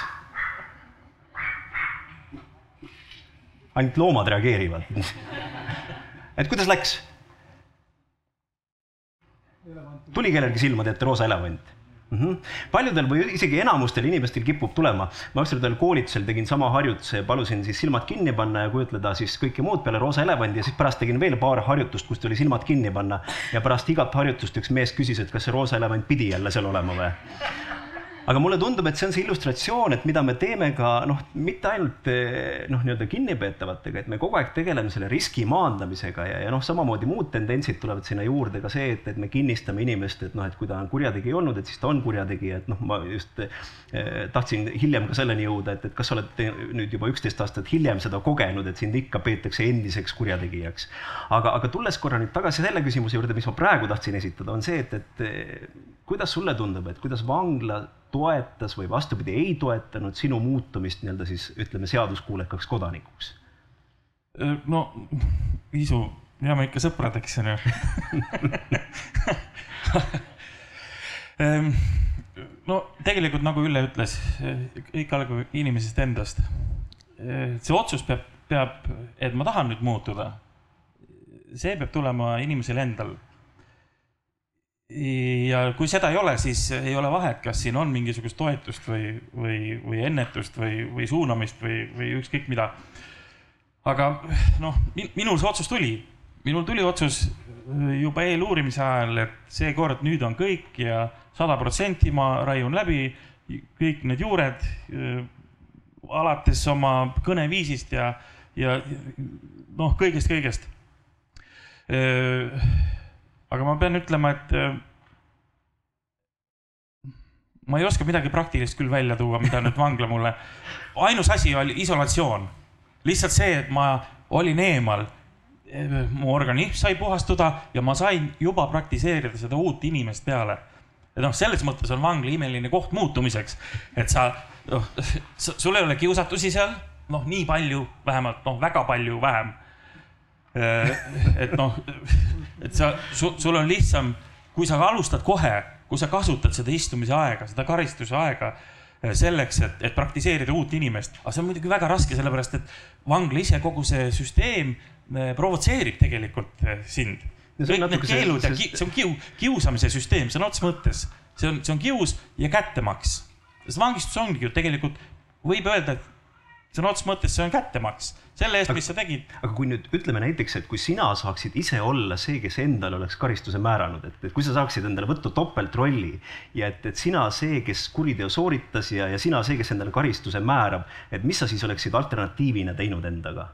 ainult loomad reageerivad et kuidas läks? tuli kellelgi silma, teete roosa elevant? Mm. -hmm. paljudel või isegi enamustel inimestel kipub tulema, ma ükskord koolitusel tegin sama harjutuse, palusin siis silmad kinni panna ja kujutleda siis kõike muud peale roosa elevandi ja siis pärast tegin veel paar harjutust, kus tuli silmad kinni panna ja pärast igat harjutust üks mees küsis, et kas see roosa elevant pidi jälle seal olema või aga mulle tundub, et see on see illustratsioon, et mida me teeme ka noh, mitte ainult eh, noh, nii-öelda kinnipeetavatega, et me kogu aeg tegeleme selle riski maandamisega ja, ja noh, samamoodi muud tendentsid tulevad sinna juurde ka see, et, et me kinnistame inimest, et noh, et kui ta on kurjategija olnud, et siis ta on kurjategija, et noh, ma just eh, tahtsin hiljem ka selleni jõuda, et, et kas sa oled nüüd juba üksteist aastat hiljem seda kogenud, et sind ikka peetakse endiseks kurjategijaks. aga, aga tulles korra nüüd tagasi selle küsimuse juurde, mis ma praegu tahtsin esitada, on see, et, et kuidas sulle tundub, et kuidas vangla toetas või vastupidi, ei toetanud sinu muutumist nii-öelda siis ütleme, seaduskuulekaks kodanikuks? no Iisu, jääme ikka sõpradeks, onju. Ehm, no tegelikult nagu Ülle ütles, kõik algab inimesest endast. see otsus peab, peab, et ma tahan nüüd muutuda. see peab tulema inimesel endal ja kui seda ei ole, siis ei ole vahet, kas siin on mingisugust toetust või, või, või ennetust või, või suunamist või, või ükskõik mida. aga noh, minul see otsus tuli, minul tuli otsus juba eeluurimise ajal, et seekord nüüd on kõik ja sada protsenti ma raiun läbi kõik need juured alates oma kõneviisist ja, ja noh, kõigest, kõigest aga ma pean ütlema, et äh, ma ei oska midagi praktilist küll välja tuua, mida nüüd vangla mulle. ainus asi oli isolatsioon, lihtsalt see, et ma olin eemal. mu organism sai puhastuda ja ma sain juba praktiseerida seda uut inimest peale. et noh, selles mõttes on vangla imeline koht muutumiseks, et sa, noh, sul ei ole kiusatusi seal, noh, nii palju vähemalt, noh, väga palju vähem Äh, et noh, et sa, sul on lihtsam, kui sa alustad kohe, kui sa kasutad seda istumise aega, seda karistuse aega äh, selleks, et, et praktiseerida uut inimest, aga see on muidugi väga raske, sellepärast et vangla ise, kogu see süsteem äh, provotseerib tegelikult sind. kõik need keelud ja ki, see on kiu, kiusamise süsteem sõna otseses mõttes, see on, see on kius ja kättemaks. sest vangistus ongi ju tegelikult, võib öelda, et sõna otseses mõttes see on kättemaks selle eest, mis sa tegid. aga kui nüüd ütleme näiteks, et kui sina saaksid ise olla see, kes endale oleks karistuse määranud, et, et kui sa saaksid endale võtta topeltrolli ja et, et sina see, kes kuriteo sooritas ja, ja sina see, kes endale karistuse määrab, et mis sa siis oleksid alternatiivina teinud endaga?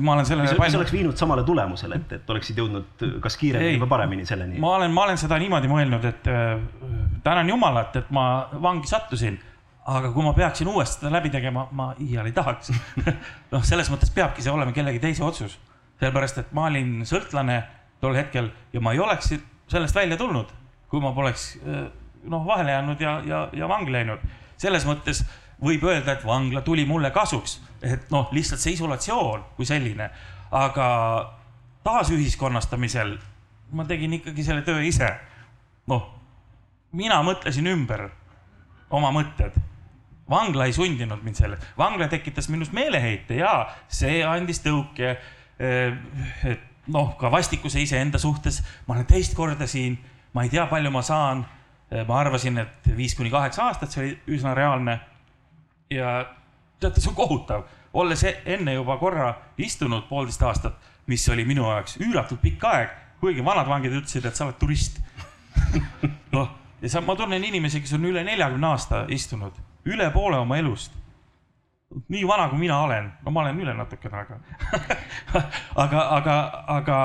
ma olen sellele. mis oleks viinud samale tulemusele, et, et oleksid jõudnud kas kiiremini või paremini selleni? ma olen, ma olen seda niimoodi mõelnud, et äh, tänan Jumalat, et ma vangi sattusin aga kui ma peaksin uuesti seda läbi tegema, ma iial ei tahaks noh, selles mõttes peabki see olema kellegi teise otsus. sellepärast, et ma olin sõltlane tol hetkel ja ma ei oleks sellest välja tulnud, kui ma poleks eh, noh, vahele jäänud ja, ja, ja vangla läinud. selles mõttes võib öelda, et vangla tuli mulle kasuks, et noh, lihtsalt see isolatsioon kui selline, aga taasühiskonnastamisel ma tegin ikkagi selle töö ise. noh, mina mõtlesin ümber oma mõtted vangla ei sundinud mind selle, vangla tekitas minus meeleheite ja see andis tõuke. Eh, noh, ka vastikuse iseenda suhtes, ma olen teist korda siin, ma ei tea, palju ma saan. Eh, ma arvasin, et viis kuni kaheksa aastat, see oli üsna reaalne. ja teate, see on kohutav, olles enne juba korra istunud poolteist aastat, mis oli minu jaoks üüratult pikk aeg, kuigi vanad vangid ütlesid, et sa oled turist noh, ja sa, ma tunnen inimesi, kes on üle neljakümne aasta istunud üle poole oma elust. nii vana, kui mina olen, no ma olen üle natukene, aga aga, aga, aga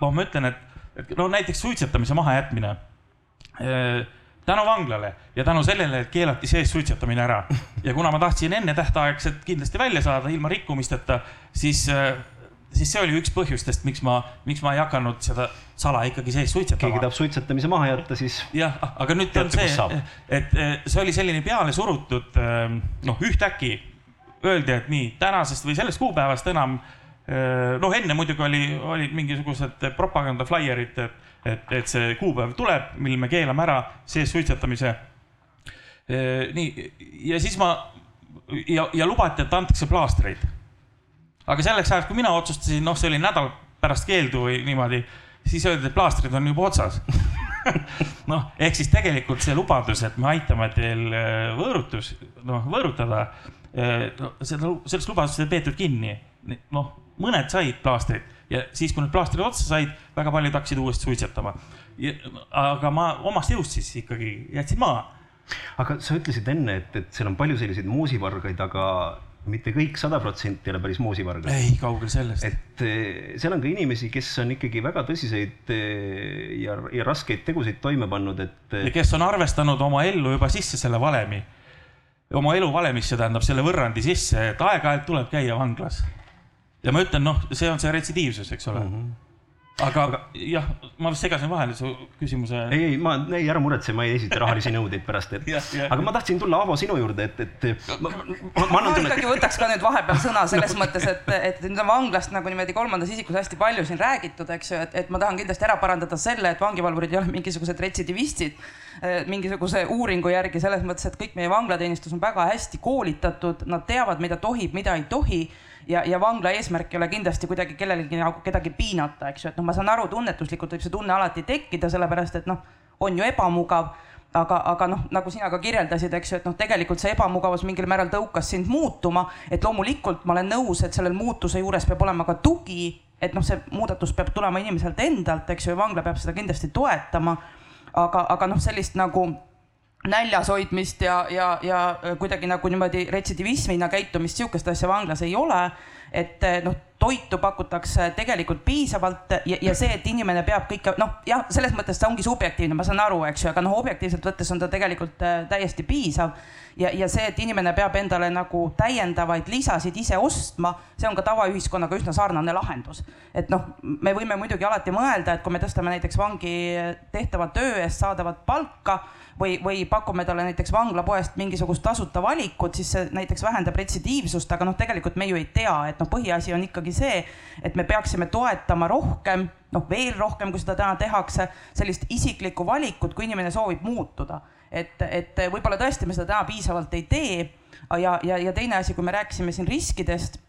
no ma ütlen, et, et no näiteks suitsetamise mahajätmine äh, tänu vanglale ja tänu sellele, et keelati sees suitsetamine ära ja kuna ma tahtsin ennetähtaegselt kindlasti välja saada ilma rikkumisteta, siis äh, siis see oli üks põhjustest, miks ma, miks ma ei hakanud seda sala ikkagi sees suitsetama. keegi tahab suitsetamise maha jätta, siis. jah, aga nüüd on see, et see oli selline peale surutud, ähm, noh, ühtäkki öeldi, et nii tänasest või sellest kuupäevast enam. Äh, noh, enne muidugi oli, olid mingisugused propaganda flaierid, et, et, et see kuupäev tuleb, mil me keelame ära sees suitsetamise. Äh, nii, ja siis ma ja, ja lubati, et antakse plaastreid aga selleks ajaks, kui mina otsustasin, noh, see oli nädal pärast keeldu või niimoodi, siis öeldi, et plaastrid on juba otsas noh, ehk siis tegelikult see lubadus, et me aitame teil äh, võõrutus, noh, võõrutada, äh, no seda, sellest lubadusest ei peetud kinni. noh, mõned said plaastrid ja siis, kui need plaastrid otsa said, väga paljud hakkasid uuesti suitsetama. aga ma omast jõust siis ikkagi jätsin maha aga sa ütlesid enne, et, et seal on palju selliseid moosivargaid, aga mitte kõik sada protsenti ei ole päris moosivargad. ei, kaugel sellest. et eh, seal on ka inimesi, kes on ikkagi väga tõsiseid eh, ja, ja raskeid tegusid toime pannud, et. ja kes on arvestanud oma ellu juba sisse selle valemi, oma elu valemisse, tähendab selle võrrandi sisse, et aeg-ajalt tuleb käia vanglas. ja ma ütlen, noh, see on see retsidiivsus, eks ole mm. -hmm aga, aga jah, ma vist segasin vahele su küsimuse. ei, ei, ma, ei ära muretse, ma ei esita rahalisi nõudeid pärast, et aga ma tahtsin tulla, Aavo, sinu juurde, et, et ma, ma, ma, ma annan tunnet. ikkagi võtaks ka nüüd vahepeal sõna selles mõttes, et, et nüüd on vanglast nagu niimoodi kolmandas isikus hästi palju siin räägitud, eks ju, et, et ma tahan kindlasti ära parandada selle, et vangivalvurid ei ole mingisugused retsidivistid mingisuguse uuringu järgi selles mõttes, et kõik meie vanglateenistus on väga hästi koolitatud, nad teavad, mida tohib, mida ei tohi ja, ja vangla eesmärk ei ole kindlasti kuidagi kellelegi nagu kedagi piinata, eks ju, et noh, ma saan aru, tunnetuslikult võib see tunne alati tekkida, sellepärast et noh, on ju ebamugav aga, aga noh, nagu sina ka kirjeldasid, eks ju, et noh, tegelikult see ebamugavus mingil määral tõukas sind muutuma, et loomulikult ma olen nõus, et sellel muutuse juures peab olema ka tugi, et noh, see muudatus peab tulema inimeselt endalt, eks ju, ja vangla peab seda kindlasti toetama. Aga, aga noh, sellist nagu näljas hoidmist ja, ja, ja kuidagi nagu niimoodi retsidivismina käitumist, sihukest asja vanglas ei ole. et noh, toitu pakutakse tegelikult piisavalt ja, ja see, et inimene peab kõike noh, jah, selles mõttes ta ongi subjektiivne, ma saan aru, eks ju, aga noh, objektiivselt võttes on ta tegelikult äh, täiesti piisav. Ja, ja see, et inimene peab endale nagu täiendavaid lisasid ise ostma, see on ka tavaühiskonnaga üsna sarnane lahendus. et noh, me võime muidugi alati mõelda, et kui me tõstame näiteks vangi tehtava töö eest saadavat palka või, või pakume talle näiteks vanglapoest mingisugust tasuta valikut, siis see näiteks vähendab retsidiivsust, aga noh, tegelikult me ju ei tea, et noh, põhiasi on ikkagi see, et me peaksime toetama rohkem, noh, veel rohkem, kui seda täna tehakse, sellist isiklikku valikut, kui inimene soovib muutuda. Et, et võib-olla tõesti me seda täna piisavalt ei tee. ja, ja, ja teine asi, kui me rääkisime siin riskidest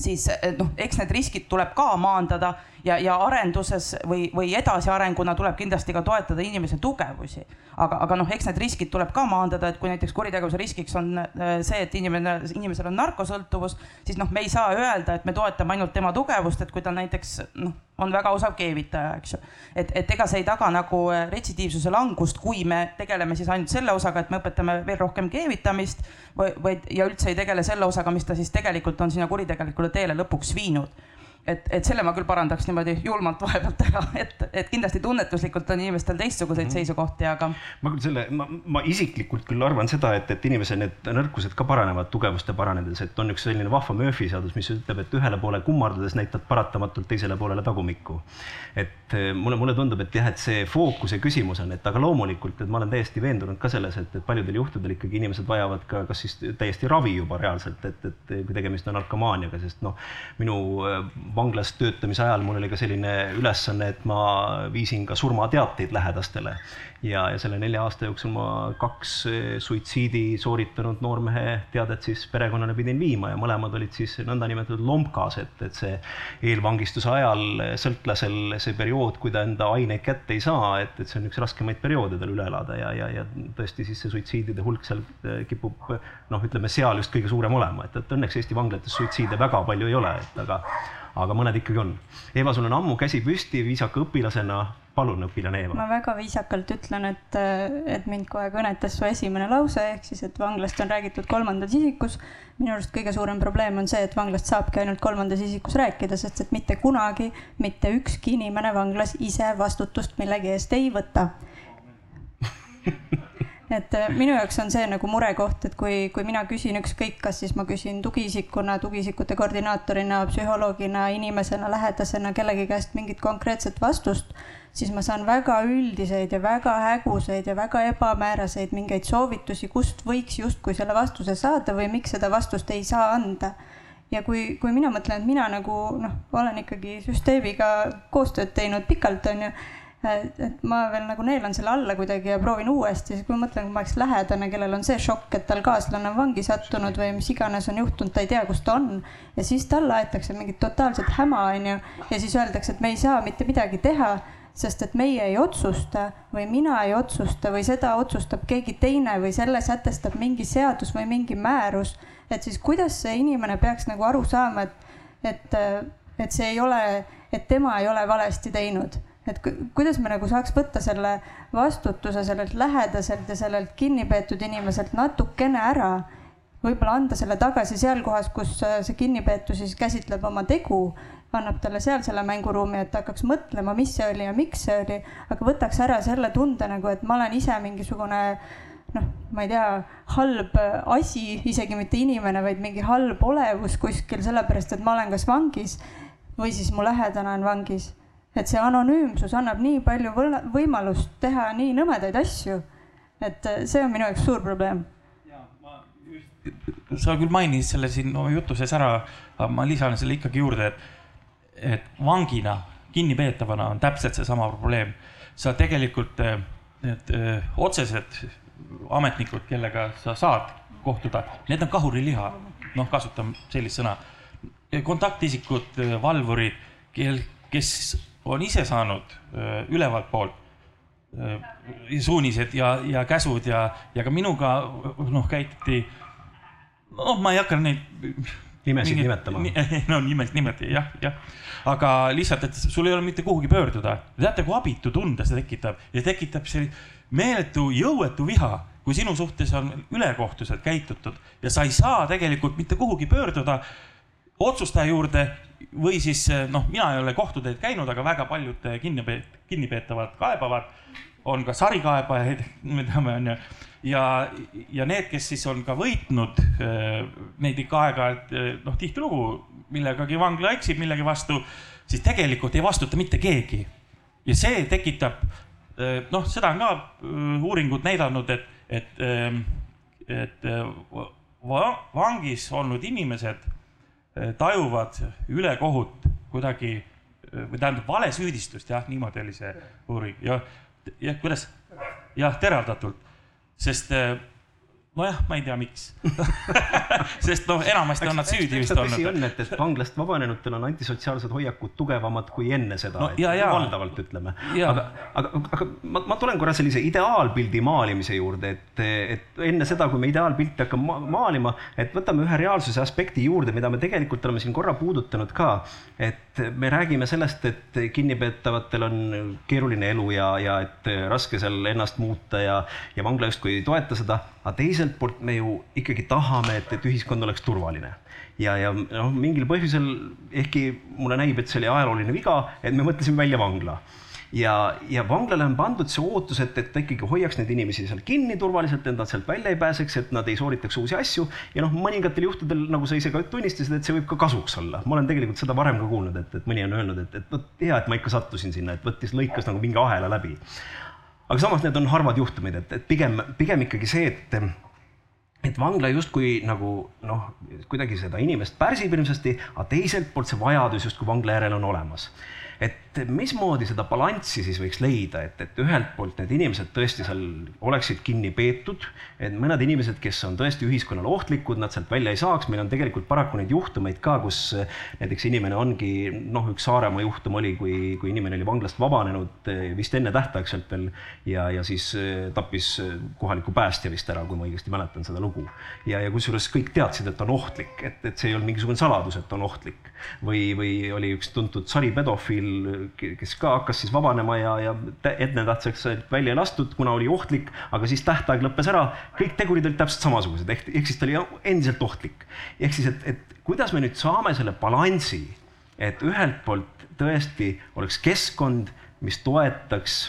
siis noh, eks need riskid tuleb ka maandada ja, ja arenduses või, või edasiarenguna tuleb kindlasti ka toetada inimese tugevusi. aga, aga noh, eks need riskid tuleb ka maandada, et kui näiteks kuritegevuse riskiks on äh, see, et inimene, inimesel on narkosõltuvus, siis noh, me ei saa öelda, et me toetame ainult tema tugevust, et kui ta näiteks noh, on väga osav keevitaja, eks ju. et, et ega see ei taga nagu äh, retsidiivsuse langust, kui me tegeleme siis ainult selle osaga, et me õpetame veel rohkem keevitamist või, või ja üldse ei tegele selle osaga, mis ta siis tegelikult on sinna kuritegelikule teele lõpuks viinud et, et selle ma küll parandaks niimoodi julmalt vahepealt ära, et, et kindlasti tunnetuslikult on inimestel teistsuguseid mm. seisukohti, aga. ma küll selle, ma, ma isiklikult küll arvan seda, et, et inimese need nõrkused ka paranevad tugevuste paranedes, et on üks selline vahva Murphy seadus, mis ütleb, et ühele poole kummardades näitad paratamatult teisele poolele tagumikku. et eh, mulle, mulle tundub, et jah, et see fookuse küsimus on, et aga loomulikult, et ma olen täiesti veendunud ka selles, et, et paljudel juhtudel ikkagi inimesed vajavad ka kas siis täiesti ravi juba reaalselt, et, et kui tegemist on narkomaaniaga, sest noh, minu eh, vanglas töötamise ajal mul oli ka selline ülesanne, et ma viisin ka surmateateid lähedastele ja, ja selle nelja aasta jooksul ma kaks eh, suitsiidi sooritanud noormehe teadet siis perekonnale pidin viima ja mõlemad olid siis nõndanimetatud lompkas, et, et see eelvangistuse ajal sõltlasel see periood, kui ta enda aineid kätte ei saa, et, et see on üks raskemaid perioode tal üle elada ja, ja, ja tõesti siis see suitsiidide hulk seal eh, kipub noh, ütleme seal just kõige suurem olema, et, et õnneks Eesti vanglates suitsiide väga palju ei ole, et aga aga mõned ikkagi on. Eeva, sul on ammu käsi püsti viisaka õpilasena palun, õpilane Eeva. ma väga viisakalt ütlen, et, et mind kohe kõnetas su esimene lause, ehk siis, et vanglast on räägitud kolmandas isikus. minu arust kõige suurem probleem on see, et vanglast saabki ainult kolmandas isikus rääkida, sest et mitte kunagi mitte ükski inimene vanglas ise vastutust millegi eest ei võta et äh, minu jaoks on see nagu murekoht, et kui, kui mina küsin ükskõik, kas siis ma küsin tugiisikuna, tugiisikute koordinaatorina, psühholoogina, inimesena, lähedasena kellegi käest mingit konkreetset vastust, siis ma saan väga üldiseid ja väga häguseid ja väga ebamääraseid mingeid soovitusi, kust võiks justkui selle vastuse saada või miks seda vastust ei saa anda ja kui, kui mina mõtlen, et mina nagu noh, olen ikkagi süsteemiga koostööd teinud pikalt, on ju et ma veel nagu neelan selle alla kuidagi ja proovin uuesti, siis kui ma mõtlen, kui ma oleks lähedane, kellel on see šokk, et tal kaaslane on vangi sattunud või mis iganes on juhtunud, ta ei tea, kus ta on. ja siis talle aetakse mingit totaalset häma, onju, ja siis öeldakse, et me ei saa mitte midagi teha, sest et meie ei otsusta või mina ei otsusta või seda otsustab keegi teine või selle sätestab mingi seadus või mingi määrus. et siis kuidas see inimene peaks nagu aru saama, et, et, et see ei ole, et tema ei ole valesti teinud et kuidas me nagu saaks võtta selle vastutuse sellelt lähedaselt ja sellelt kinnipeetud inimeselt natukene ära võib-olla anda selle tagasi seal kohas, kus see kinnipeetu siis käsitleb oma tegu, annab talle seal selle mänguruumi, et hakkaks mõtlema, mis see oli ja miks see oli, aga võtaks ära selle tunde nagu, et ma olen ise mingisugune noh, ma ei tea, halb asi, isegi mitte inimene, vaid mingi halb olevus kuskil, sellepärast et ma olen kas vangis või siis mu lähedane on vangis. et see anonüümsus annab nii palju võimalust teha nii nõmedaid asju, et see on minu jaoks suur probleem sa küll mainisid selle siin oma jutu sees ära, aga ma lisan selle ikkagi juurde, et, et vangina, kinnipeetavana on täpselt seesama probleem. sa tegelikult need öö, otsesed ametnikud, kellega sa saad kohtuda, need on kahuriliha, noh, kasutan sellist sõna. kontaktisikud, valvurid, kel, kes on ise saanud ülevalt poolt suunised ja, ja käsud ja, ja ka minuga noh, käituti noh, ma ei hakka neid. Nimesid mingit, nimetama. no nimesid nimetati jah, jah. aga lihtsalt, et sul ei ole mitte kuhugi pöörduda. teate, kui abitu tunde see tekitab ja tekitab see meeletu jõuetu viha, kui sinu suhtes on ülekohtuselt käitutud ja sa ei saa tegelikult mitte kuhugi pöörduda otsustaja juurde või siis noh, mina ei ole kohtuteed käinud, aga väga paljud kinnipeet-, kinnipeetavad kaebavad, on ka sarikaebajaid, me teame, on ju ja, ja need, kes siis on ka võitnud äh, neid ikka aeg-ajalt äh, noh, tihtilugu millegagi vangla eksib millegi vastu, siis tegelikult ei vastuta mitte keegi. ja see tekitab äh, noh, seda on ka uuringud näidanud, et, et, ähm, et vangis olnud inimesed tajuvad ülekohut kuidagi või tähendab valesüüdistust, jah, niimoodi oli see uuring ja, ja kuidas, jah, teravdatult sest äh, nojah, ma ei tea, miks sest noh, enamasti on nad süüdi vist olnud. tõsi on, et, et vanglast vabanenutel on antisotsiaalsed hoiakud tugevamad kui enne seda no,, valdavalt ütleme. aga, aga, aga ma, ma tulen korra sellise ideaalpildi maalimise juurde, et, et enne seda, kui me ideaalpilti hakkame ma maalima, et võtame ühe reaalsuse aspekti juurde, mida me tegelikult oleme siin korra puudutanud ka. et me räägime sellest, et kinnipeetavatel on keeruline elu ja, ja et raske seal ennast muuta ja, ja vangla justkui ei toeta seda aga teiselt poolt me ju ikkagi tahame, et, et ühiskond oleks turvaline. ja, ja noh, mingil põhjusel, ehkki mulle näib, et see oli ajalooline viga, et me mõtlesime välja vangla ja, ja vanglale on pandud see ootus, et, et ta ikkagi hoiaks neid inimesi seal kinni turvaliselt, et nad sealt välja ei pääseks, et nad ei sooritaks uusi asju. ja noh, mõningatel juhtudel, nagu sa ise ka tunnistasid, et see võib ka kasuks olla. ma olen tegelikult seda varem ka kuulnud, et, et mõni on öelnud, et, et vot hea, et ma ikka sattusin sinna, et võttis, lõikas nagu mingi ahela läbi aga samas need on harvad juhtumid, et, et pigem, pigem ikkagi see, et et vangla justkui nagu noh, kuidagi seda inimest pärsib hirmsasti, aga teiselt poolt see vajadus justkui vangla järele on olemas. Et mismoodi seda balanssi siis võiks leida, et, et ühelt poolt need inimesed tõesti seal oleksid kinni peetud, et mõned inimesed, kes on tõesti ühiskonnale ohtlikud, nad sealt välja ei saaks, meil on tegelikult paraku neid juhtumeid ka, kus näiteks inimene ongi, noh, üks Saaremaa juhtum oli, kui, kui inimene oli vanglast vabanenud vist ennetähtaegselt veel ja, ja siis tappis kohaliku päästja vist ära, kui ma õigesti mäletan seda lugu. ja, ja kusjuures kõik teadsid, et on ohtlik, et, et see ei olnud mingisugune saladus, et on ohtlik. või, või oli üks tuntud saripedofiil, kes ka hakkas siis vabanema ja, ja ennetähtsaks välja lastud, kuna oli ohtlik, aga siis tähtaeg lõppes ära. kõik tegurid olid täpselt samasugused, ehk, ehk siis ta oli endiselt ohtlik. ehk siis, et, et kuidas me nüüd saame selle balansi, et ühelt poolt tõesti oleks keskkond, mis toetaks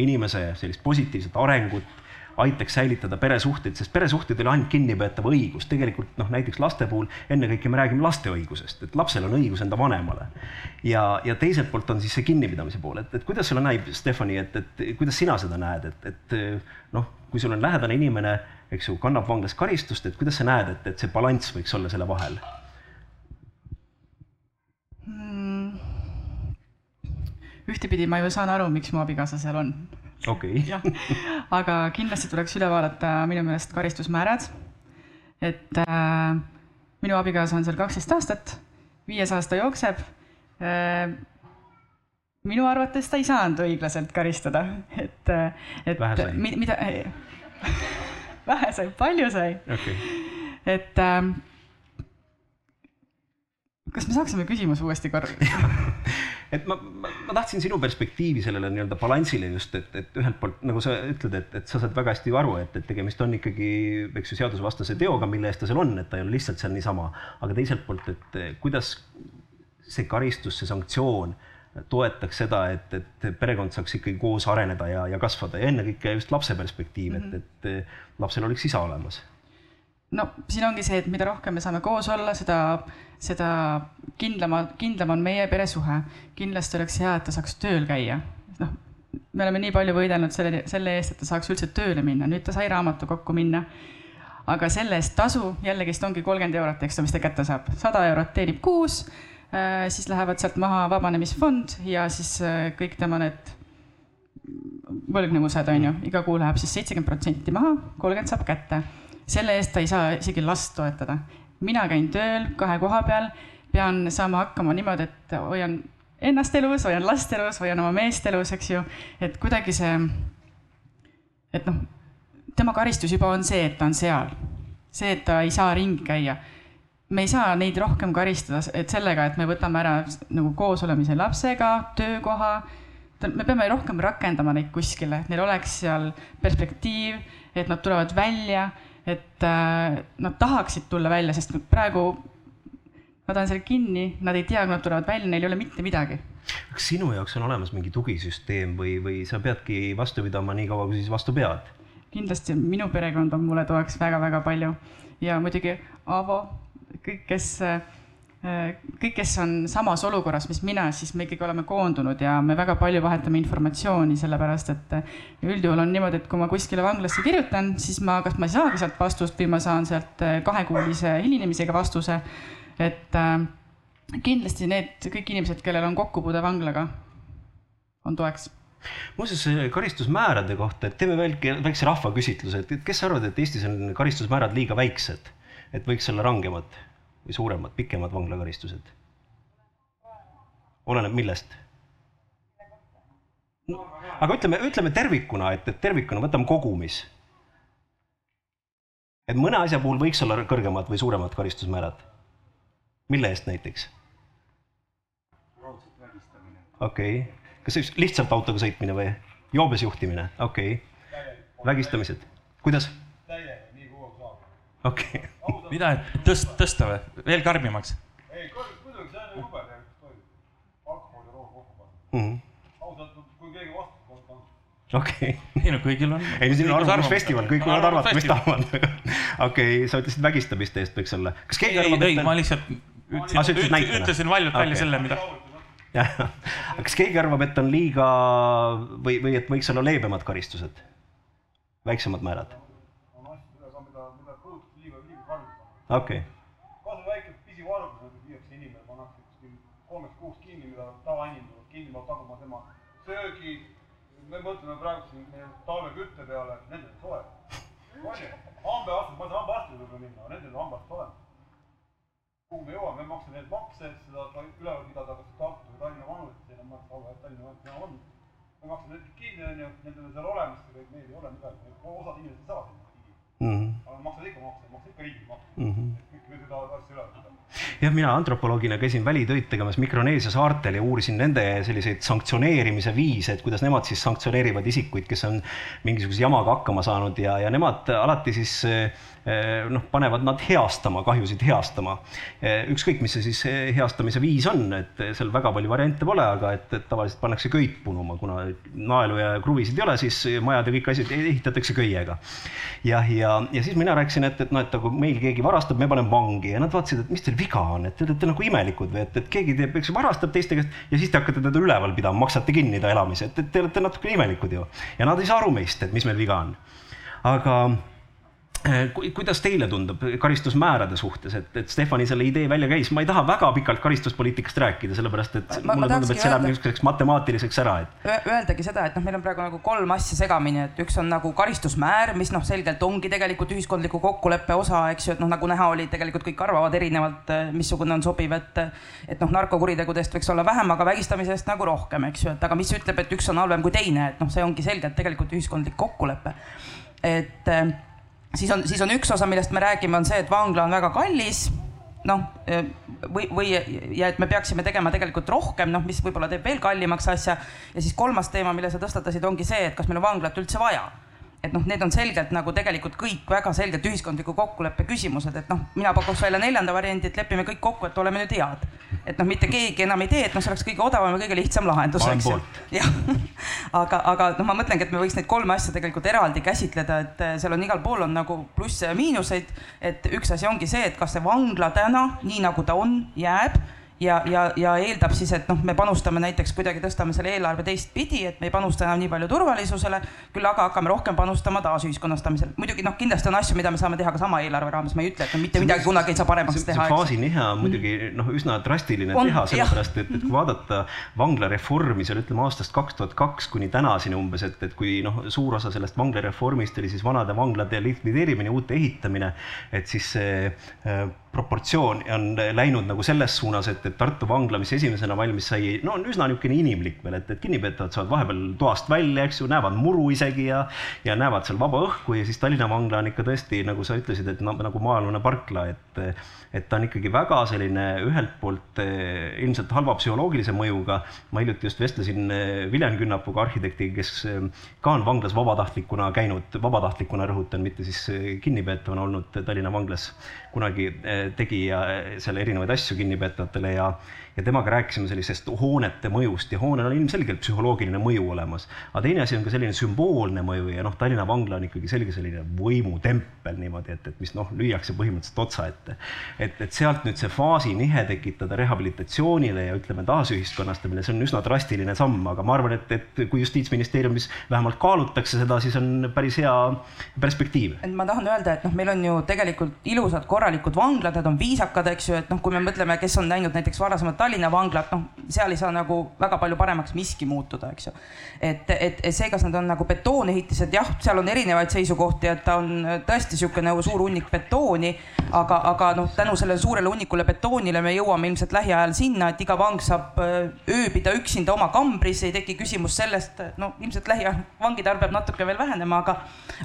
inimese sellist positiivset arengut aitaks säilitada peresuhteid, sest peresuhted ei ole ainult kinnipeetava õigus, tegelikult noh, näiteks laste puhul ennekõike me räägime laste õigusest, et lapsel on õigus enda vanemale. ja, ja teiselt poolt on siis see kinnipidamise pool, et, et kuidas sulle näib, Stefani, et, et kuidas sina seda näed, et, et noh, kui sul on lähedane inimene, eks ju, kannab vanglas karistust, et kuidas sa näed, et, et see balanss võiks olla selle vahel hmm.? ühtepidi ma ju saan aru, miks mu abikaasa seal on okei okay. aga kindlasti tuleks üle vaadata minu meelest karistusmäärad. et äh, minu abikaasa on seal kaksteist aastat, viies aasta jookseb äh,. minu arvates ta ei saanud õiglaselt karistada, et, äh, et vähe sai. mida vähe sai, palju sai okay.. et äh, kas me saaksime küsimuse uuesti korda et ma, ma, ma tahtsin sinu perspektiivi sellele nii-öelda balansile just, et, et ühelt poolt nagu sa ütled, et, et sa saad väga hästi aru, et, et tegemist on ikkagi, eks ju, seadusvastase teoga, mille eest ta seal on, et ta ei ole lihtsalt seal niisama. aga teiselt poolt, et kuidas see karistus, see sanktsioon toetaks seda, et, et perekond saaks ikkagi koos areneda ja, ja kasvada ja ennekõike just lapse perspektiiv mm, -hmm. et, et lapsel oleks isa olemas no siin ongi see, et mida rohkem me saame koos olla, seda, seda kindlama, kindlam on meie peresuhe. kindlasti oleks hea, et ta saaks tööl käia. noh, me oleme nii palju võidelnud selle, selle eest, et ta saaks üldse tööle minna, nüüd ta sai raamatukokku minna. aga selle eest tasu jällegist ongi kolmkümmend eurot, eks ta, mis ta kätte saab, sada eurot teenib kuus Äh, siis lähevad sealt maha vabanemisfond ja siis äh, kõik tema need võlgnevused on ju, iga kuu läheb siis seitsekümmend protsenti maha, kolmkümmend saab kätte. Selle eest ta ei saa isegi last toetada. mina käin tööl kahe koha peal, pean saama hakkama niimoodi, et hoian ennast elus, hoian last elus, hoian oma meest elus, eks ju, et kuidagi see, et noh, tema karistus juba on see, et ta on seal. see, et ta ei saa ringi käia me ei saa neid rohkem karistada, et sellega, et me võtame ära nagu koosolemise lapsega, töökoha. me peame rohkem rakendama neid kuskile, et neil oleks seal perspektiiv, et nad tulevad välja, et äh, nad tahaksid tulla välja, sest praegu nad on seal kinni, nad ei tea, kui nad tulevad välja, neil ei ole mitte midagi. kas sinu jaoks on olemas mingi tugisüsteem või, või sa peadki vastu pidama nii kaua, kui siis vastu pead? kindlasti minu perekond on mulle toeks väga-väga palju ja muidugi Aavo kõik, kes, äh, kõik, kes on samas olukorras, mis mina, siis me ikkagi oleme koondunud ja me väga palju vahetame informatsiooni, sellepärast et äh, üldjuhul on niimoodi, et kui ma kuskile vanglasse kirjutan, siis ma, kas ma ei saagi sealt vastust või ma saan sealt äh, kahekuulise hilinemisega vastuse. et kindlasti need kõik inimesed, kellel on kokkupuude vanglaga, on toeks muuseas karistusmäärade kohta, et teeme veel väikse rahvaküsitluse, et kes arvavad, et Eestis on karistusmäärad liiga väiksed? et võiks olla rangemad või suuremad, pikemad vanglakaristused? oleneb millest no,? aga ütleme, ütleme tervikuna, et, et tervikuna võtame kogumis. et mõne asja puhul võiks olla kõrgemad või suuremad karistusmäärad. mille eest näiteks? okei okay., kas lihtsalt autoga sõitmine või joobes juhtimine, okei okay., vägistamised, kuidas? Okei okay. mida, et tõst-, tõsta või, veel karmimaks? ei, muidugi see on jube tegelikult toimub, alkohol ja roog kokku panna -hmm.. ausalt, kui keegi vastu on. okei okay.. ei no kõigil on. ei no siin on arvamusfestival, kõik võivad arvata, mis tahavad. okei okay,, sa ütlesid vägistamiste eest võiks olla. kas keegi arvab, et. ei, ma lihtsalt ütlesin, ütlesin valjult välja selle, mida. jah, kas keegi arvab, et on liiga või, või et võiks olla leebemad karistused? väiksemad määrad okei okay.. kas väike pisivargus, et viiakse inimene, pannakse kolmeks kuuks kinni, mida tavainimene peab kinni peab taguma tema söögi. me mõtleme praegu siin talvekütte peale, nendel on soe. on ju, hambaarstid, ma ei saa hambaarsti juurde minna, nendel on hambaarst olemas. kuhu me jõuame, me maksame neid makse, et seda üleval pidada, kas Tartu või Tallinna vanurit, siin on makse, Tallinna vanur on. me maksame need kinni, on ju, nendel on seal olemas, meil ei ole midagi, osad inimesed ei saa sinna. Aga maksad ikka makse, maksad ikka riigimakse mm. -hmm. kõik need tahavad asju üle võtta jah, mina antropoloogina käisin välitöid tegemas Mikroneesia saartel ja uurisin nende selliseid sanktsioneerimise viise, et kuidas nemad siis sanktsioneerivad isikuid, kes on mingisuguse jamaga hakkama saanud ja, ja nemad alati siis Eh, noh, panevad nad heastama, kahjusid heastama. Eh, ükskõik, mis see siis heastamise viis on, et seal väga palju variante pole, aga et, et tavaliselt pannakse köit punuma, kuna naelu ja kruvisid ei ole, siis majad ja kõik asjad ehitatakse köiega. jah, ja, ja siis mina rääkisin, et, et noh, et kui meil keegi varastab, me paneme vangi ja nad vaatasid, et mis teil viga on, et te olete nagu imelikud või et, et keegi teeb, eks varastab teiste käest ja siis te hakkate teda üleval pidama, maksate kinni ta elamise, et, et te olete natuke imelikud ju. ja nad ei saa aru meist, et mis meil viga on. aga kuidas teile tundub karistusmäärade suhtes, et, et Stefani selle idee välja käis, ma ei taha väga pikalt karistuspoliitikast rääkida, sellepärast et ma, mulle ma tundub, et see läheb niisuguseks matemaatiliseks ära, et. Öeldagi seda, et noh, meil on praegu nagu kolm asja segamini, et üks on nagu karistusmäär, mis noh, selgelt ongi tegelikult ühiskondliku kokkuleppe osa, eks ju, et noh, nagu näha oli, tegelikult kõik arvavad erinevalt, missugune on sobiv, et et noh, narkokuritegudest võiks olla vähem, aga vägistamisest nagu rohkem, eks ju, et aga mis ütleb, et üks on halvem kui teine, et noh, see ongi selgelt tegelikult ühiskondlik kokkulepe. et siis on, siis on üks osa, millest me räägime, on see, et vangla on väga kallis noh, või, või ja et me peaksime tegema tegelikult rohkem, noh, mis võib-olla teeb veel kallimaks asja. ja siis kolmas teema, mille sa tõstatasid, ongi see, et kas meil on vanglat üldse vaja et noh, need on selgelt nagu tegelikult kõik väga selgelt ühiskondliku kokkuleppe küsimused, et noh, mina pakuks välja neljanda variandi, et lepime kõik kokku, et oleme nüüd head. et noh, mitte keegi enam ei tee, et noh, see oleks kõige odavam ja kõige lihtsam lahendus, eks ju. jah, aga, aga noh, ma mõtlengi, et me võiks neid kolme asja tegelikult eraldi käsitleda, et eh, seal on igal pool on nagu plusse ja miinuseid. et üks asi ongi see, et kas see vangla täna, nii nagu ta on, jääb ja, ja, ja eeldab siis, et noh, me panustame näiteks kuidagi tõstame selle eelarve teistpidi, et me ei panusta enam nii palju turvalisusele, küll aga hakkame rohkem panustama taasühiskonnastamisel. muidugi noh, kindlasti on asju, mida me saame teha ka sama eelarve raames, ma ei ütle, et no mitte midagi kunagi ei saa paremaks teha. see faasinihe on muidugi noh, üsna drastiline on, teha, sellepärast et, et kui vaadata vanglareformi seal ütleme aastast kaks tuhat kaks kuni tänaseni umbes, et, et kui noh, suur osa sellest vanglareformist oli siis vanade vanglate likvideerimine, uute ehitamine, et siis see äh, proportsioon on läinud nagu selles suunas, et, et Tartu vangla, mis esimesena valmis sai, no on üsna niisugune inimlik veel, et, et kinnipeetavad saavad vahepeal toast välja, eks ju, näevad muru isegi ja ja näevad seal vaba õhku ja siis Tallinna vangla on ikka tõesti, nagu sa ütlesid, et nagu maailmane parkla, et et ta on ikkagi väga selline ühelt poolt eh, ilmselt halva psühholoogilise mõjuga. ma hiljuti just vestlesin eh, Viljan Künnapuga, arhitektiga, kes eh, ka on vanglas vabatahtlikuna käinud, vabatahtlikuna rõhutan, mitte siis kinnipeetavana olnud Tallinna vanglas kunagi tegi ja seal erinevaid asju kinnipeetavatele ja ja temaga rääkisime sellisest hoonete mõjust ja hoonel on ilmselgelt psühholoogiline mõju olemas. aga teine asi on ka selline sümboolne mõju ja noh, Tallinna vangla on ikkagi selge selline võimutempel niimoodi, et, et mis noh, lüüakse põhimõtteliselt otsa ette. et, et sealt nüüd see faasinihe tekitada rehabilitatsioonile ja ütleme taasühiskonnastamine, see on üsna drastiline samm, aga ma arvan, et, et kui justiitsministeeriumis vähemalt kaalutakse seda, siis on päris hea perspektiiv. et ma tahan öelda, et noh, meil on ju tegelikult ilusad korralikud vanglad, need on viisakad, eks ju, et noh, kui me mõtleme, kes on näinud näiteks varasemat Tallinna vanglat, noh, seal ei saa nagu väga palju paremaks miski muutuda, eks ju. et, et see, kas nad on nagu betoonehitised, jah, seal on erinevaid seisukohti, et ta on tõesti niisugune nagu suur hunnik betooni, aga, aga noh, tänu sellele suurele hunnikule betoonile me jõuame ilmselt lähiajal sinna, et iga vang saab ööbida üksinda oma kambris, ei teki küsimus sellest, no ilmselt lähiajal vangide arv peab natuke veel vähenema, aga,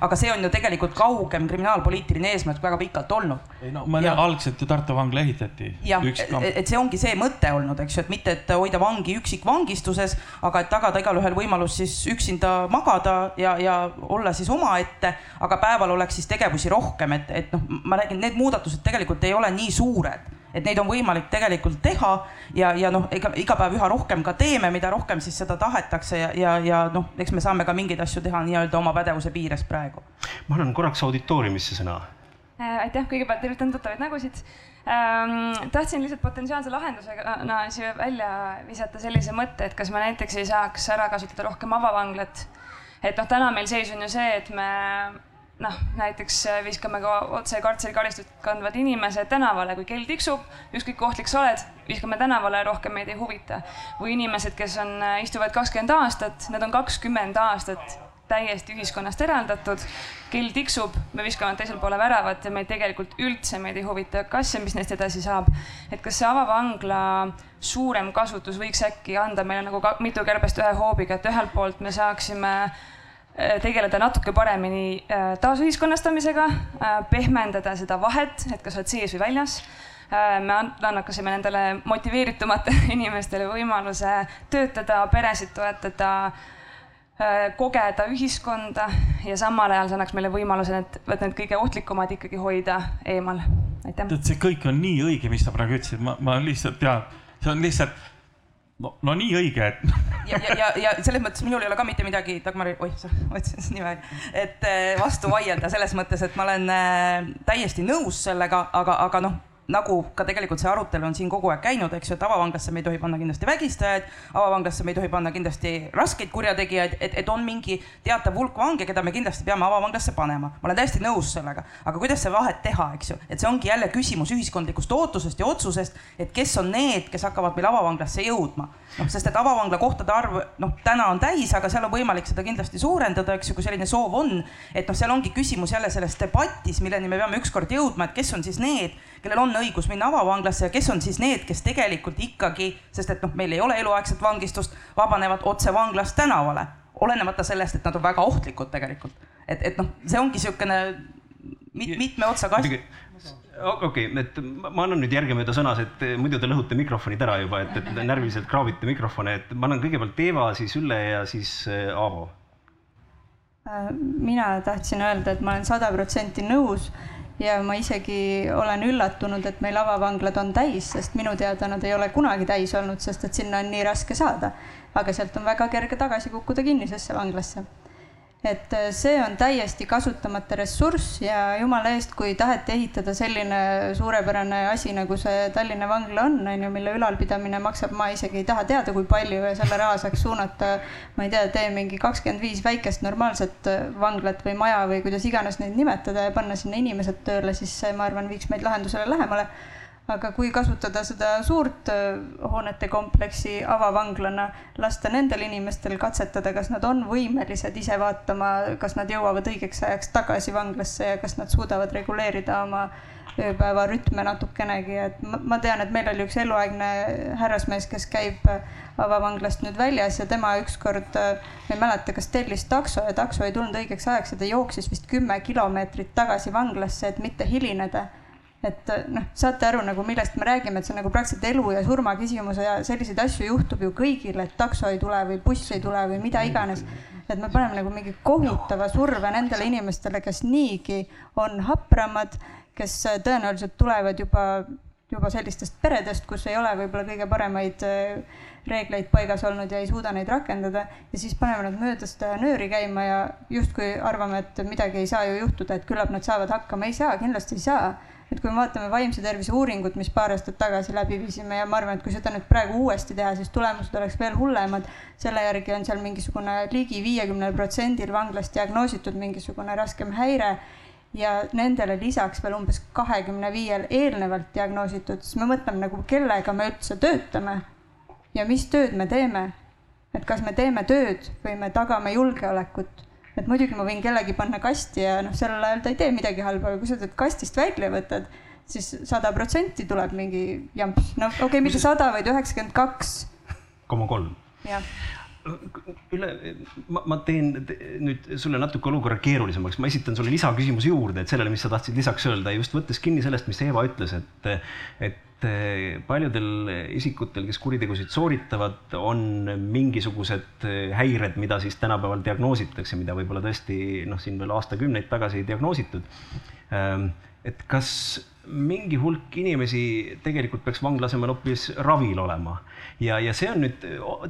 aga see on ju tegelikult kaugem kriminaalpoliitiline eesmärk väga pikalt olnud. ei no ma tean, algselt ju Tartu vangla ehitati. jah, et see ongi see mõte mõte olnud, eks ju, et mitte, et hoida vangi üksikvangistuses, aga et tagada igalühel võimalus siis üksinda magada ja, ja olla siis omaette, aga päeval oleks siis tegevusi rohkem, et, et noh, ma räägin, need muudatused tegelikult ei ole nii suured et neid on võimalik tegelikult teha ja, ja noh, ega iga päev üha rohkem ka teeme, mida rohkem siis seda tahetakse ja, ja, ja noh, eks me saame ka mingeid asju teha nii-öelda oma pädevuse piires praegu. ma annan korraks auditooriumisse sõna äh,. aitäh, kõigepealt tervitan tuttavaid nägusid ähm,. tahtsin lihtsalt potentsiaalse lahendusena no, siia välja visata sellise mõtte, et kas me näiteks ei saaks ära kasutada rohkem avavanglat. et noh, täna meil seis on ju see, et me noh, näiteks viskame ka otse kartserikaristust kandvad inimesed tänavale, kui kell tiksub, ükskõik kui ohtlik sa oled, viskame tänavale, rohkem meid ei huvita. või inimesed, kes on, istuvad kakskümmend aastat, need on kakskümmend aastat täiesti ühiskonnast eraldatud. kell tiksub, me viskame teisele poole väravat ja meid tegelikult üldse meid ei huvita, kas ja mis neist edasi saab. et kas see avavangla suurem kasutus võiks äkki anda meile nagu ka, mitu kärbest ühe hoobiga, et ühelt poolt me saaksime äh, tegeleda natuke paremini äh, taasühiskonnastamisega, äh, pehmendada seda vahet, et kas oled sees või väljas me annakasime nendele motiveeritumatele inimestele võimaluse töötada, peresid toetada kogeda ühiskonda ja samal ajal see annaks meile võimaluse need, vot need kõige ohtlikumad ikkagi hoida eemal. aitäh. tead, see kõik on nii õige, mis sa praegu ütlesid, ma, ma lihtsalt tean, see on lihtsalt no, no nii õige, et. ja, ja, ja, ja selles mõttes minul ei ole ka mitte midagi, Dagmar, oih, sa otsid nime, et äh, vastu vaielda selles mõttes, et ma olen äh, täiesti nõus sellega, aga, aga noh nagu ka tegelikult see arutelu on siin kogu aeg käinud, eks ju, et avavanglasse me ei tohi panna kindlasti vägistajaid, avavanglasse me ei tohi panna kindlasti raskeid kurjategijaid, et, et on mingi teatav hulk vange, keda me kindlasti peame avavanglasse panema. ma olen täiesti nõus sellega, aga kuidas see vahet teha, eks ju, et see ongi jälle küsimus ühiskondlikust ootusest ja otsusest, et kes on need, kes hakkavad meil avavanglasse jõudma. noh, sest et avavangla kohtade arv noh, täna on täis, aga seal on võimalik seda kindlasti suurendada, eks ju, kui selline soov on. et noh, seal ongi küsimus jälle selles debatis, milleni me peame ükskord jõudma, et kes on siis need kellel on õigus minna avavanglasse ja kes on siis need, kes tegelikult ikkagi, sest et noh, meil ei ole eluaegset vangistust, vabanevad otse vanglast tänavale, olenemata sellest, et nad on väga ohtlikud tegelikult. et, et noh, see ongi niisugune mit, mitme otsa kast-. okei okay,, et ma annan nüüd järgemööda sõnas, et muidu te lõhute mikrofonid ära juba, et, et närviliselt kraavite mikrofone, et ma annan kõigepealt Eeva, siis Ülle ja siis äh, Aavo. Äh, mina tahtsin öelda, et ma olen sada protsenti nõus ja ma isegi olen üllatunud, et meil avavanglad on täis, sest minu teada nad ei ole kunagi täis olnud, sest et sinna on nii raske saada. aga sealt on väga kerge tagasi kukkuda kinnisesse vanglasse et äh, see on täiesti kasutamata ressurss ja jumala eest, kui taheti ehitada selline suurepärane asi, nagu see Tallinna vangla on, on ju, mille ülalpidamine maksab, ma isegi ei taha teada, kui palju ja selle raha saaks suunata, ma ei tea, tee mingi kakskümmend viis väikest normaalset äh, vanglat või maja või kuidas iganes neid nimetada ja panna sinna inimesed tööle, siis see, ma arvan, viiks meid lahendusele lähemale aga kui kasutada seda suurt äh, hoonete kompleksi avavanglana, lasta nendel inimestel katsetada, kas nad on võimelised ise vaatama, kas nad jõuavad õigeks ajaks tagasi vanglasse ja kas nad suudavad reguleerida oma ööpäevarütme natukenegi, et ma, tean, et meil oli üks eluaegne härrasmees, kes käib äh, avavanglast nüüd väljas ja tema ükskord, äh, ma ei mäleta, kas tellis takso ja takso ei tulnud õigeks ajaks ja ta jooksis vist kümme kilomeetrit tagasi vanglasse, et mitte hilineda et noh, saate aru nagu millest me räägime, et see on nagu praktiliselt elu ja surma küsimus ja selliseid asju juhtub ju kõigil, et takso ei tule või buss ei tule või mida iganes. et me paneme nagu mingi kohutava surve nendele inimestele, kes niigi on hapramad, kes tõenäoliselt tulevad juba, juba sellistest peredest, kus ei ole võib-olla kõige paremaid äh, reegleid paigas olnud ja ei suuda neid rakendada. Ja siis paneme nad mööda seda nööri käima ja justkui arvame, et midagi ei saa ju juhtuda, et küllap nad saavad hakkama, ei saa, kindlasti ei saa et kui me vaatame vaimse tervise uuringut, mis paar aastat tagasi läbi viisime ja ma arvan, et kui seda nüüd praegu uuesti teha, siis tulemused oleks veel hullemad. selle järgi on seal mingisugune ligi viiekümnel protsendil vanglas diagnoositud mingisugune raskem häire ja nendele lisaks veel umbes kahekümne viiel eelnevalt diagnoositud, siis me mõtleme nagu, kellega me üldse töötame ja mis tööd me teeme. et kas me teeme tööd või me tagame julgeolekut et muidugi ma võin kellegi panna kasti ja noh, sellel ajal ta ei tee midagi halba, aga kui sa teed kastist välja võtad, siis sada protsenti tuleb mingi jamps, no okei okay,, mitte sada, vaid üheksakümmend kaks. koma kolm. jah üle, ma, ma teen nüüd sulle natuke olukorra keerulisemaks, ma esitan sulle lisaküsimuse juurde, et sellele, mis sa tahtsid lisaks öelda, just võttes kinni sellest, mis Eeva ütles, et, et paljudel isikutel, kes kuritegusid sooritavad, on mingisugused häired, mida siis tänapäeval diagnoositakse, mida võib-olla tõesti noh, siin veel aastakümneid tagasi ei diagnoositud. Ehm, et kas mingi hulk inimesi tegelikult peaks vangla asemel hoopis ravil olema ja, ja see on nüüd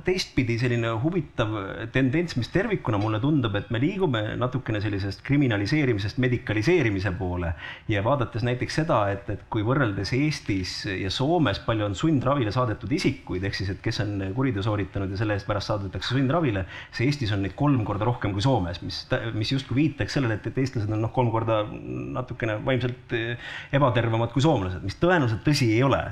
teistpidi selline huvitav tendents, mis tervikuna mulle tundub, et me liigume natukene sellisest kriminaliseerimisest medikaliseerimise poole ja vaadates näiteks seda, et, et kui võrreldes Eestis ja Soomes palju on sundravile saadetud isikuid, ehk siis, et kes on kuriteo sooritanud ja selle eest pärast saadetakse sundravile, siis Eestis on neid kolm korda rohkem kui Soomes, mis, mis justkui viitaks sellele, et, et eestlased on noh, kolm korda natukene vaimselt ebatervemad kui soomlased, mis tõenäoliselt tõsi ei ole.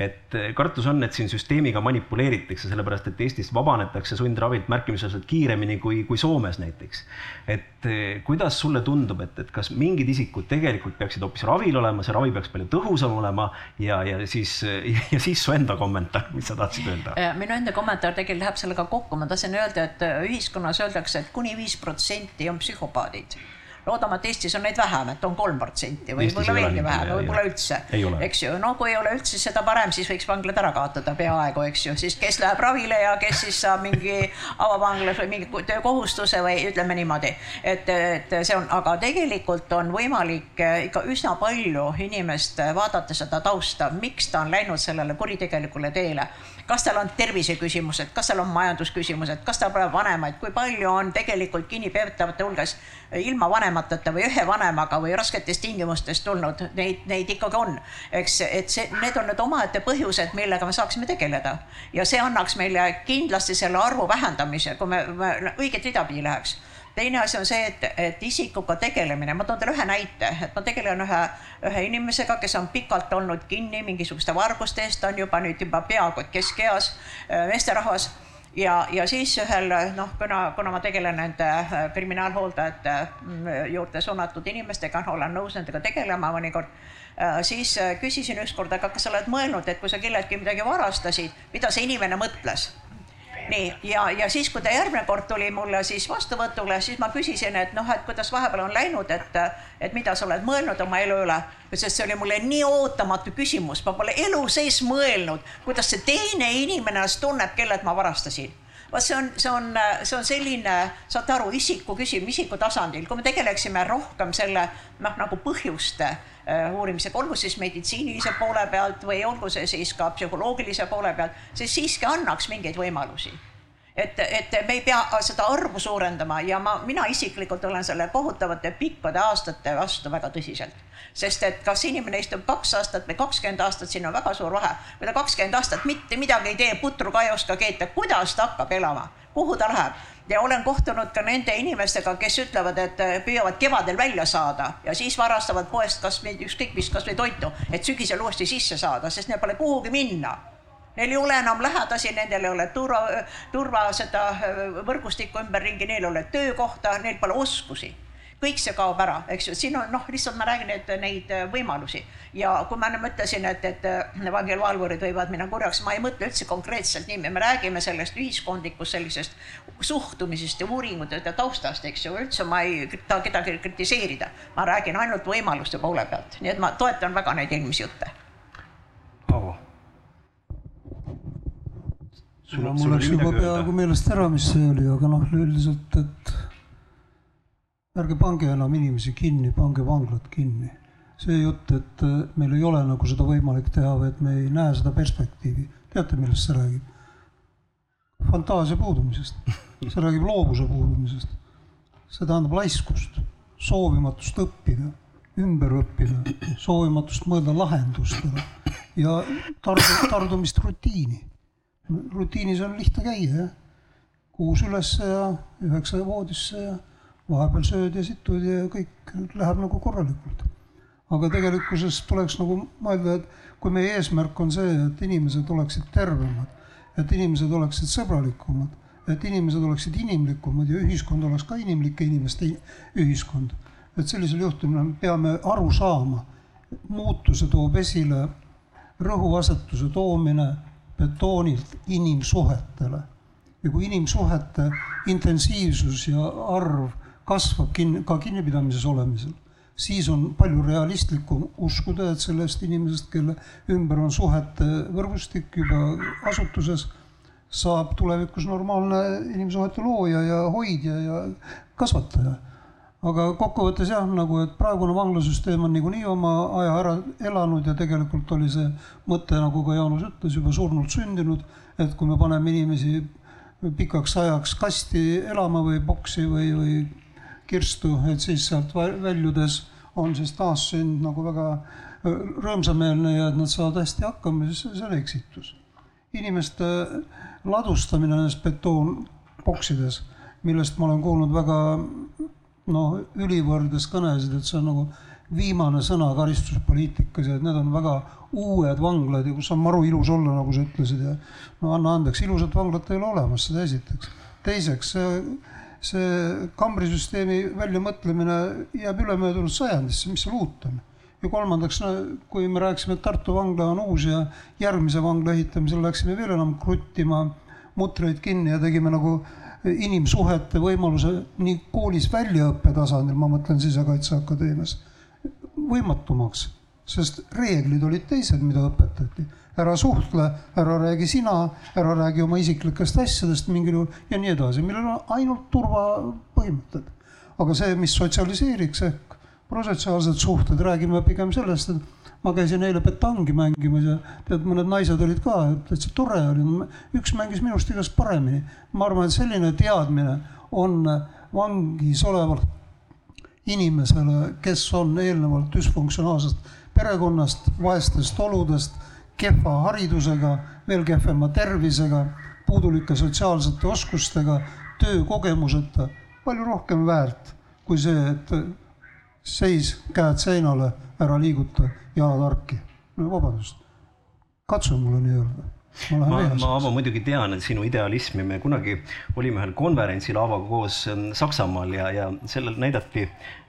et kartus on, et siin süsteemiga manipuleeritakse manipuleeritakse, sellepärast et Eestis vabanetakse sundravilt märkimisväärselt kiiremini kui, kui Soomes näiteks. et eh, kuidas sulle tundub, et, et kas mingid isikud tegelikult peaksid hoopis ravil olema, see ravi peaks palju tõhusam olema ja, ja siis, ja siis su enda kommentaar, mis sa tahtsid öelda? minu enda kommentaar tegelikult läheb sellega kokku, ma tahtsin öelda, et ühiskonnas öeldakse et kuni viis protsenti on psühhopaadid loodame, et Eestis on neid vähem, et on kolm protsenti või võib-olla veelgi vähem, võib-olla üldse. eks ju, no kui ei ole üldse, seda parem, siis võiks vanglad ära kaotada peaaegu, eks ju, siis kes läheb ravile ja kes siis saab mingi avavanglas või mingi töökohustuse või ütleme niimoodi. et, et see on, aga tegelikult on võimalik ikka üsna palju inimest vaadata seda tausta, miks ta on läinud sellele kuritegelikule teele kas tal on terviseküsimused, kas tal on majandusküsimused, kas tal pole vanemaid, kui palju on tegelikult kinnipeetavate hulgas ilma vanemateta või ühe vanemaga või rasketes tingimustes tulnud, neid, neid ikkagi on. eks, et see, need on need omaette põhjused, millega me saaksime tegeleda. Ja see annaks meile kindlasti selle arvu vähendamise, kui me, me õiget rida pidi läheks. Teine asi on see, et, et isikuga tegelemine, ma toon teile ühe näite, et ma tegelen ühe, ühe inimesega, kes on pikalt olnud kinni mingisuguste varguste eest, ta on juba nüüd juba peaaegu keskeas äh, meesterahvas ja, ja siis ühel noh, kuna, kuna ma tegelen nende äh, kriminaalhooldajate mm, juurde suunatud inimestega, olen nõus nendega tegelema mõnikord, äh, siis küsisin ükskord, aga kas sa oled mõelnud, et kui sa kelleltki midagi varastasid, mida see inimene mõtles nii, ja, ja siis, kui ta järgmine kord tuli mulle siis vastuvõtule, siis ma küsisin, et noh, et kuidas vahepeal on läinud, et, et mida sa oled mõelnud oma elu üle. sest see oli mulle nii ootamatu küsimus, ma pole elu sees mõelnud, kuidas see teine inimene ennast tunneb, kellelt ma varastasin. Vot see on, see on, see on selline, saate aru, isiku küsimus, isiku tasandil, kui me tegeleksime rohkem selle noh, nagu põhjuste uurimisega, olgu siis meditsiinilise poole pealt või olgu see siis ka psühholoogilise poole pealt, see siiski annaks mingeid võimalusi et, et me ei pea seda arvu suurendama ja ma, mina isiklikult olen selle kohutavate pikkade aastate vastu väga tõsiselt. sest et kas inimene istub kaks aastat või kakskümmend aastat, siin on väga suur vahe. kui ta kakskümmend aastat mitte midagi ei tee, putru ka ei oska keeta, kuidas ta hakkab elama, kuhu ta läheb? Ja olen kohtunud ka nende inimestega, kes ütlevad, et püüavad kevadel välja saada ja siis varastavad poest kasvõi ükskõik mis, kasvõi toitu, et sügisel uuesti sisse saada, sest neil pole kuhugi minna. Neil ei ole enam lähedasi, nendel ei ole turva, turva seda äh, võrgustikku ümberringi, neil ei ole töökohta, neil pole oskusi kõik see kaob ära, eks ju, siin on noh, lihtsalt ma räägin, et neid äh, võimalusi. Ja kui ma nüüd mõtlesin, et, et äh, vangivalvurid võivad minna kurjaks, ma ei mõtle üldse konkreetselt nimi, me räägime sellest ühiskondlikust sellisest suhtumisest ja uuringutest ja taustast, eks ju, üldse ma ei taha kedagi kritiseerida, ma räägin ainult võimaluste poole pealt, nii et ma toetan väga neid eelmisi jutte. Paavo. Sul, mul läks juba peaaegu meelest ära, mis see oli, aga noh, üldiselt, et ärge pange enam inimesi kinni, pange vanglad kinni. see jutt, et meil ei ole nagu seda võimalik teha või et me ei näe seda perspektiivi, teate, millest see räägib? fantaasia puudumisest, see räägib loovuse puudumisest. see tähendab laiskust, soovimatust õppida, ümber õppida, soovimatust mõelda lahendustele ja tardu, tardumist rutiini rutiinis on lihtne käia, jah. kuus ülesse ja üheksa voodisse ja vahepeal sööd ja situd ja kõik läheb nagu korralikult. aga tegelikkuses tuleks nagu mõelda, et kui meie eesmärk on see, et inimesed oleksid tervemad, et inimesed oleksid sõbralikumad, et inimesed oleksid inimlikumad ja ühiskond oleks ka inimlike inimeste ühiskond, et sellisel juhtumil me peame aru saama, muutuse toob esile rõhuasetuse toomine betoonilt inimsuhetele. ja kui inimsuhete intensiivsus ja arv kasvab kin-, ka kinnipidamises olemisel, siis on palju realistlikum uskuda, et sellest inimesest, kelle ümber on suhete võrgustik juba asutuses, saab tulevikus normaalne inimsuhete looja ja hoidja ja kasvataja. Aga kokkuvõttes jah, nagu et praegune vanglasüsteem on niikuinii oma aja ära elanud ja tegelikult oli see mõte, nagu ka Jaanus ütles, juba surnult sündinud, et kui me paneme inimesi pikaks ajaks kasti elama või boksi või, või kirstu, et siis sealt väljudes on siis taassünd nagu väga rõõmsameelne ja et nad saavad hästi hakkama, siis see on eksitus. inimeste ladustamine nendes betoonboksides, millest ma olen kuulnud väga noh, ülivõrdes kõnesid, et see on nagu viimane sõna karistuspoliitikas ja need on väga uued vanglad ja kus on maru ilus olla, nagu sa ütlesid ja no anna andeks, ilusat vanglat ei ole olemas, seda esiteks. teiseks, see, see kambrisüsteemi väljamõtlemine jääb ülemöödunud sajandisse, mis seal uut on? Ja kolmandaks no,, kui me rääkisime, et Tartu vangla on uus ja järgmise vangla ehitamisel läksime veel enam kruttima mutreid kinni ja tegime nagu inimsuhete võimaluse nii koolis väljaõppe tasandil, ma mõtlen Sisekaitseakadeemias, võimatumaks, sest reeglid olid teised, mida õpetati. ära suhtle, ära räägi sina, ära räägi oma isiklikest asjadest mingil juhul ja nii edasi, millel on ainult turvapõhimõtted. aga see, mis sotsialiseeriks ehk prosotsiaalsed suhted, räägime pigem sellest, et ma käisin eile petangi mängimas ja tead, mõned naised olid ka, täitsa tore oli, üks mängis minust igast paremini. ma arvan, et selline teadmine on vangis oleval inimesele, kes on eelnevalt düsfunktsionaalsest perekonnast, vaestest oludest, kehva haridusega, veel kehvema tervisega, puudulike sotsiaalsete oskustega, töökogemuseta, palju rohkem väärt kui see, et seis, käed seinale, ära liiguta jalad harki. no vabandust, katsu mulle nii öelda. ma ma, ma Aavo muidugi tean sinu idealismi, me kunagi olime ühel konverentsil Aavoga koos ähm, Saksamaal ja, ja sellel näidati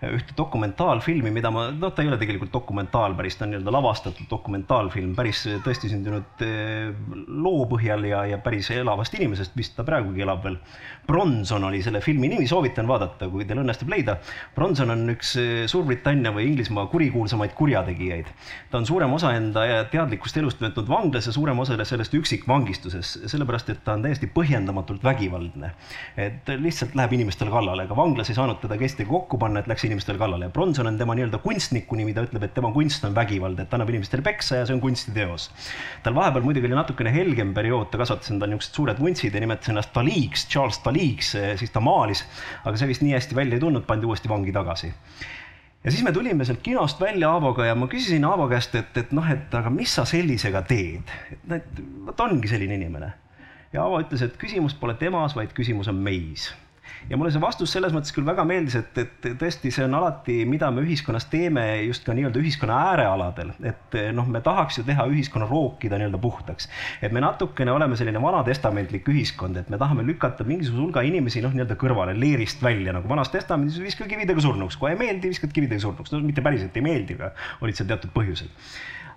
ühte dokumentaalfilmi, mida ma, noh, ta ei ole tegelikult dokumentaal päris, ta on nii-öelda lavastatud dokumentaalfilm, päris tõesti sündinud äh, loo põhjal ja, ja päris elavast inimesest, vist ta praegugi elab veel. Bronson oli selle filmi nimi, soovitan vaadata, kui teil õnnestub leida. Bronson on üks äh, Suurbritannia või Inglismaa kurikuulsamaid kurjategijaid. ta on suurem osa enda teadlikust elust veetnud vanglas ja suurem osa sellest üksikvangistuses, sellepärast et ta on täiesti põhjendamatult vägivaldne. et lihtsalt läheb inimestele kallale, aga vanglas ei saanud teda kestagi kokku panna, et läks inimestele kallale ja Bronson on tema nii-öelda kunstniku nimi, ta ütleb, et tema kunst on vägivald, et annab inimestele peksa ja see on kunstiteos. tal vahepeal muidugi oli natukene helgem periood, ta kasvatas endale niisugused suured vuntsid ja nimetas ennast Daliks, Charles Daliks, siis ta maalis, aga see vist nii hästi välja ei tulnud, pandi uuesti vangi tagasi ja siis me tulime sealt kinost välja Aavoga ja ma küsisin Aavo käest, et, et noh, et aga mis sa sellisega teed, et, et vot ongi selline inimene. ja Aavo ütles, et küsimus pole temas, vaid küsimus on meis ja mulle see vastus selles mõttes küll väga meeldis, et, et tõesti, see on alati, mida me ühiskonnas teeme just ka nii-öelda ühiskonna äärealadel, et noh, me tahaks ju teha ühiskonna rookida nii-öelda puhtaks. et me natukene oleme selline vanatestamentlik ühiskond, et me tahame lükata mingisuguse hulga inimesi noh, nii-öelda kõrvale, leerist välja nagu vanas testamendis, viska kividega surnuks, kui ei meeldi, viskad kividega surnuks, no mitte päriselt ei meeldi, aga olid seal teatud põhjused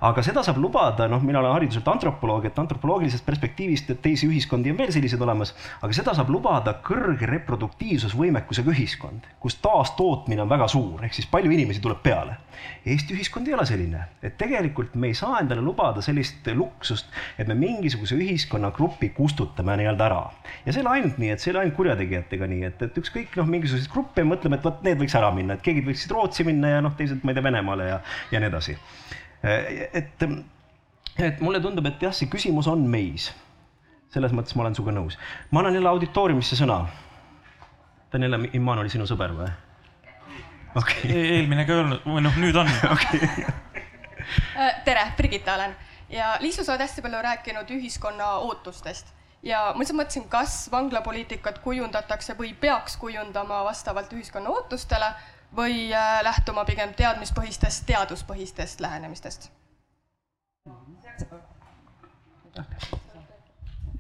aga seda saab lubada, noh, mina olen hariduselt antropoloog, et antropoloogilisest perspektiivist, et teisi ühiskondi on veel selliseid olemas, aga seda saab lubada kõrge reproduktiivsusvõimekusega ühiskond, kus taastootmine on väga suur, ehk siis palju inimesi tuleb peale. Eesti ühiskond ei ole selline, et tegelikult me ei saa endale lubada sellist luksust, et me mingisuguse ühiskonnagrupi kustutame nii-öelda ära. ja see ei ole ainult nii, et see ei ole ainult kurjategijatega nii, et, et ükskõik noh, mingisuguseid gruppe mõtleme, et vot need võiks ära minna, et keegi võiksid Rootsi minna ja noh, teised, ma ei tea, Venemaale ja, ja nii edasi et, et mulle tundub, et jah, see küsimus on meis. selles mõttes ma olen sinuga nõus. ma annan jälle auditooriumisse sõna. Daniela Imman oli sinu sõber või? okay. E-, eelmine ka ei olnud, või noh, nüüd on okay. tere, Brigitta olen ja Liisu, sa oled hästi palju rääkinud ühiskonna ootustest ja ma lihtsalt mõtlesin, kas vanglapoliitikat kujundatakse või peaks kujundama vastavalt ühiskonna ootustele või äh, lähtuma pigem teadmispõhistest, teaduspõhistest lähenemistest?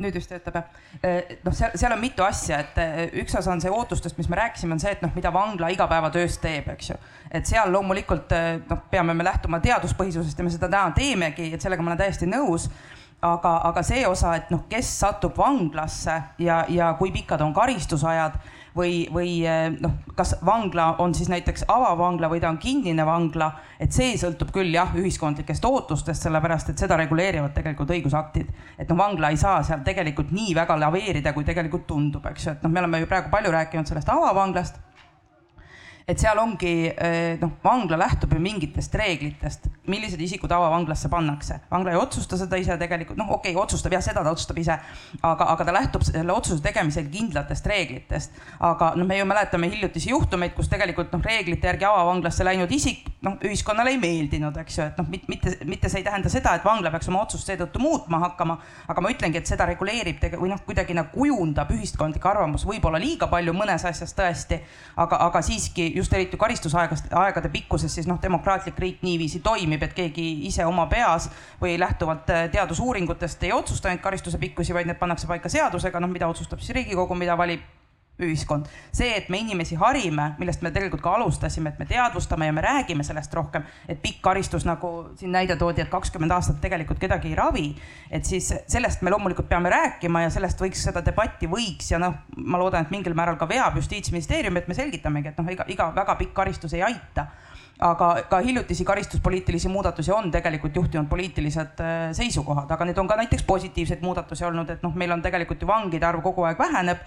nüüd just töötab jah. Äh, noh, seal, seal on mitu asja, et äh, üks osa on see ootustest, mis me rääkisime, on see, et noh, mida vangla igapäevatöös teeb, eks ju. et seal loomulikult noh, peame me lähtuma teaduspõhisusest ja me seda täna teemegi, et sellega ma olen täiesti nõus aga, aga see osa, et noh, kes satub vanglasse ja, ja kui pikad on karistusajad või, või eh, noh, kas vangla on siis näiteks avavangla või ta on kinnine vangla, et see sõltub küll jah, ühiskondlikest ootustest, sellepärast et seda reguleerivad tegelikult õigusaktid. et noh, vangla ei saa seal tegelikult nii väga laveerida, kui tegelikult tundub, eks ju, et noh, me oleme ju praegu palju rääkinud sellest avavanglast et seal ongi eh, noh, vangla lähtub ju mingitest reeglitest, millised isikud avavanglasse pannakse. vangla ei otsusta seda ise tegelikult, noh, okei okay,, otsustab jah, seda ta otsustab ise, aga, aga ta lähtub selle otsuse tegemisel kindlatest reeglitest. aga noh, me ju mäletame hiljutisi juhtumeid, kus tegelikult noh, reeglite järgi avavanglasse läinud isik noh, ühiskonnale ei meeldinud, eks ju, et noh, mitte, mitte see ei tähenda seda, et vangla peaks oma otsust seetõttu muutma hakkama, aga ma ütlengi, et seda reguleerib tege- või noh, kuidagi nagu kujundab ühiskondlik arvamus võib-olla liiga palju mõnes asjas tõesti, aga, aga siiski just eriti karistusaegast, aegade pikkuses, siis noh, demokraatlik riik niiviisi toimib, et keegi ise oma peas või lähtuvalt äh, teadusuuringutest ei otsusta neid karistuse pikkusi, vaid need pannakse paika seadusega, noh, mida otsustab siis Riigikogu, mida valib ühiskond. see, et me inimesi harime, millest me tegelikult ka alustasime, et me teadvustame ja me räägime sellest rohkem, et pikk karistus, nagu siin näide toodi, et kakskümmend aastat tegelikult kedagi ei ravi. et siis sellest me loomulikult peame rääkima ja sellest võiks seda debatti võiks ja noh, ma loodan, et mingil määral ka veab justiitsministeerium, et me selgitamegi, et noh, iga, iga väga pikk karistus ei aita aga ka hiljutisi karistuspoliitilisi muudatusi on tegelikult juhtinud poliitilised seisukohad, aga need on ka näiteks positiivseid muudatusi olnud, et noh, meil on tegelikult ju vangide arv kogu aeg väheneb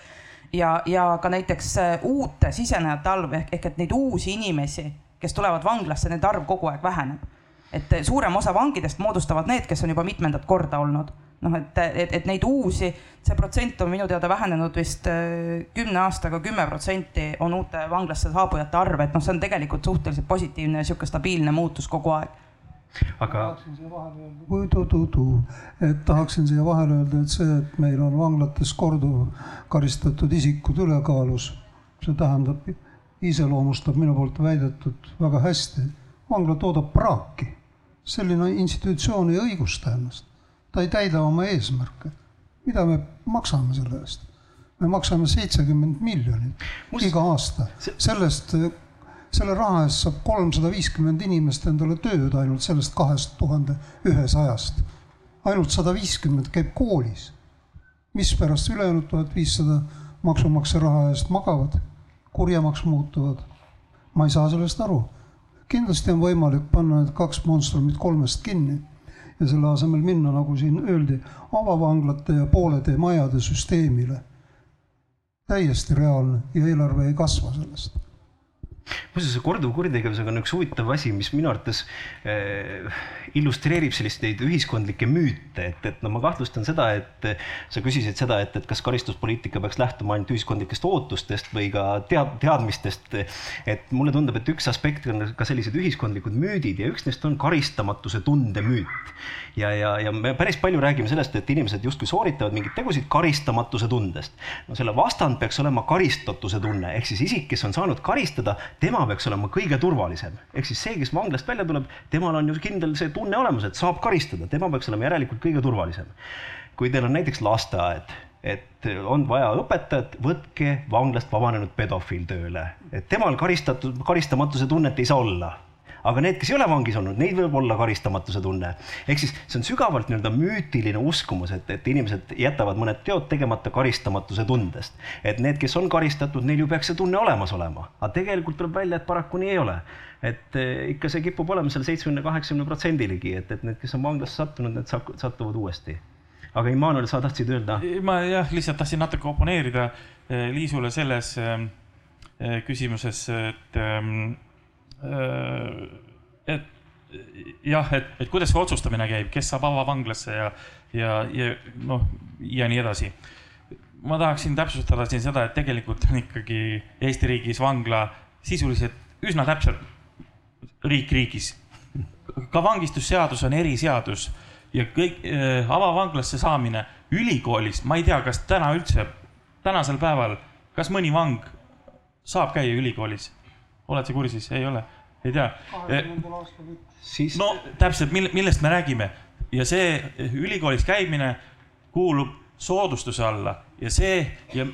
ja, ja ka näiteks äh, uute sisenejate arv ehk, ehk et neid uusi inimesi, kes tulevad vanglasse, nende arv kogu aeg väheneb. et äh, suurem osa vangidest moodustavad need, kes on juba mitmendat korda olnud. noh, et, et, et neid uusi, see protsent on minu teada vähenenud vist äh, kümne aastaga kümme protsenti on uute vanglasse saabujate arv, et noh, see on tegelikult suhteliselt positiivne ja sihuke stabiilne muutus kogu aeg aga. tahaksin siia vahele öelda, et tahaksin siia vahele öelda, et see, et meil on vanglates korduv karistatud isikud ülekaalus, see tähendab, iseloomustab minu poolt väidetud väga hästi. vangla toodab praaki, selline institutsioon ei õigusta ennast. ta ei täida oma eesmärke. mida me maksame selle eest? me maksame seitsekümmend miljonit Must... iga aasta, sellest, selle raha eest saab kolmsada viiskümmend inimest endale tööd ainult sellest kahest tuhande ühesajast. ainult sada viiskümmend käib koolis. mispärast ülejäänud tuhat viissada maksumaksja raha eest magavad, kurjemaks muutuvad? ma ei saa sellest aru. kindlasti on võimalik panna need kaks monstrumit kolmest kinni ja selle asemel minna, nagu siin öeldi, avavanglate ja poolede majade süsteemile. täiesti reaalne ja eelarve ei kasva sellest muuseas, see korduvkuritegevusega on üks huvitav asi, mis minu arvates äh, illustreerib selliseid ühiskondlikke müüte, et, et no ma kahtlustan seda, et sa küsisid seda, et, et kas karistuspoliitika peaks lähtuma ainult ühiskondlikest ootustest või ka tead, teadmistest. et mulle tundub, et üks aspekt on ka sellised ühiskondlikud müüdid ja üks neist on karistamatuse tunde müüt. ja, ja, ja me päris palju räägime sellest, et inimesed justkui sooritavad mingeid tegusid karistamatuse tundest. no selle vastand peaks olema karistatuse tunne, ehk siis isik, kes on saanud karistada tema peaks olema kõige turvalisem. ehk siis see, kes vanglast välja tuleb, temal on ju kindel see tunne olemas, et saab karistada, tema peaks olema järelikult kõige turvalisem. kui teil on näiteks lasteaed, et on vaja õpetajat, võtke vanglast vabanenud pedofiil tööle, et temal karistatud, karistamatuse tunnet ei saa olla aga need, kes ei ole vangis olnud, neid võib olla karistamatuse tunne. ehk siis see on sügavalt nii-öelda müütiline uskumus, et, et inimesed jätavad mõned teod tegemata karistamatuse tundest. et need, kes on karistatud, neil ju peaks see tunne olemas olema, aga tegelikult tuleb välja, et paraku nii ei ole. et eh, ikka see kipub olema seal seitsmekümne, kaheksakümne protsendiligi, et, et need, kes on vanglasse sattunud, need satuvad uuesti aga Immanuel, sa tahtsid öelda? ma jah, lihtsalt tahtsin natuke oponeerida eh, Liisule selles eh, küsimuses, et ehm, et jah, et, et kuidas see otsustamine käib, kes saab avavanglasse ja, ja, ja noh, ja nii edasi. ma tahaksin täpsustada siin seda, et tegelikult on ikkagi Eesti riigis vangla sisuliselt üsna täpselt riik riigis. ka vangistusseadus on eriseadus ja kõik äh, avavanglasse saamine ülikoolis, ma ei tea, kas täna üldse, tänasel päeval, kas mõni vang saab käia ülikoolis oled sa kursis, ei ole? ei tea? siis no täpselt, mille, millest me räägime? Ja see ülikoolis käimine kuulub soodustuse alla. Ja see ja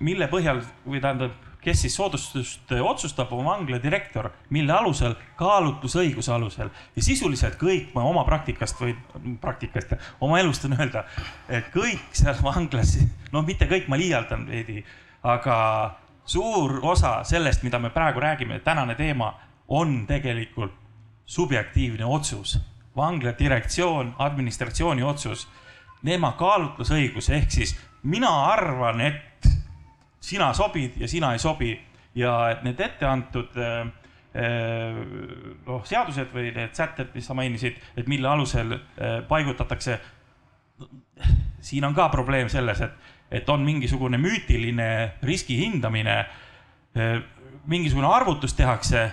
mille põhjal või tähendab, kes siis soodustust otsustab, on vangla direktor, mille alusel, kaalutlusõiguse alusel. Ja sisuliselt kõik ma oma praktikast või praktikast, oma elust võin öelda, et kõik seal vanglas, no mitte kõik, ma liialdan veidi, aga suur osa sellest, mida me praegu räägime, tänane teema on tegelikult subjektiivne otsus, vangla direktsioon, administratsiooni otsus, nema kaalutlusõigus, ehk siis mina arvan, et sina sobid ja sina ei sobi ja et need ette antud äh, äh, noh, seadused või need sätted, mis sa mainisid, et mille alusel äh, paigutatakse. siin on ka probleem selles, et et on mingisugune müütiline riski hindamine, mingisugune arvutus tehakse.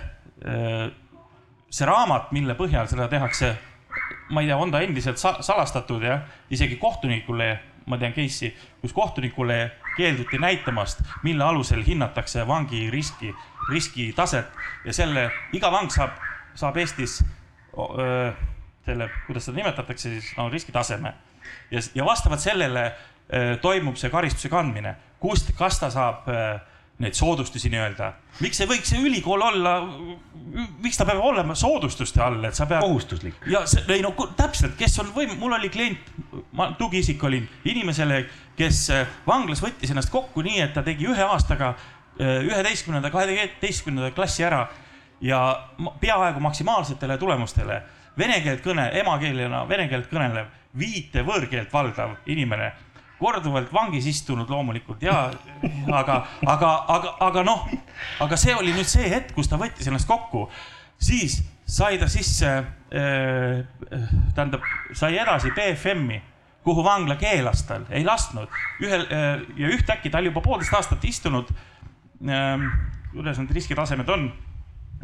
see raamat, mille põhjal seda tehakse, ma ei tea, on ta endiselt salastatud jah, isegi kohtunikule, ma tean case'i, kus kohtunikule keelduti näitamast, mille alusel hinnatakse vangi riski, riskitaset ja selle, iga vang saab, saab Eestis öö, selle, kuidas seda nimetatakse siis, no riskitaseme ja, ja vastavalt sellele toimub see karistuse kandmine, kust, kas ta saab äh, neid soodustusi nii-öelda, miks ei võiks see ülikool olla, miks ta peab olema soodustuste all, et sa pead. kohustuslik. ja see, ei no täpselt, kes on võim-, mul oli klient, ma tugiisik olin inimesele, kes äh, vanglas võttis ennast kokku nii, et ta tegi ühe aastaga üheteistkümnenda, kaheteistkümnenda klassi ära ja peaaegu maksimaalsetele tulemustele. Vene keelt kõne, emakeelena vene keelt kõnelev, viite võõrkeelt valdav inimene korduvalt vangis istunud loomulikult ja, aga, aga, aga, aga noh, aga see oli nüüd see hetk, kus ta võttis ennast kokku, siis sai ta sisse äh,, tähendab, sai edasi BFM-i, kuhu vangla keelas tal, ei lasknud ühel äh, ja ühtäkki ta oli juba poolteist aastat istunud äh,. kuidas need riskitasemed on?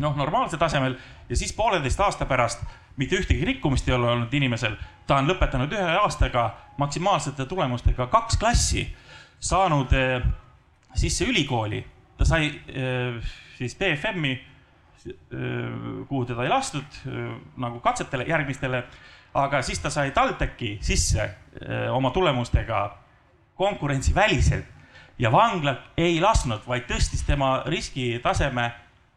noh, normaalsel tasemel ja siis pooleteist aasta pärast mitte ühtegi rikkumist ei ole olnud inimesel. Ta on lõpetanud ühe aastaga maksimaalsete tulemustega kaks klassi, saanud eh, sisse ülikooli. ta sai eh, siis BFM-i kuhu teda ei lastud nagu katsetele järgmistele, aga siis ta sai TalTechi sisse oma tulemustega konkurentsiväliselt ja vangla ei lasknud, vaid tõstis tema riskitaseme,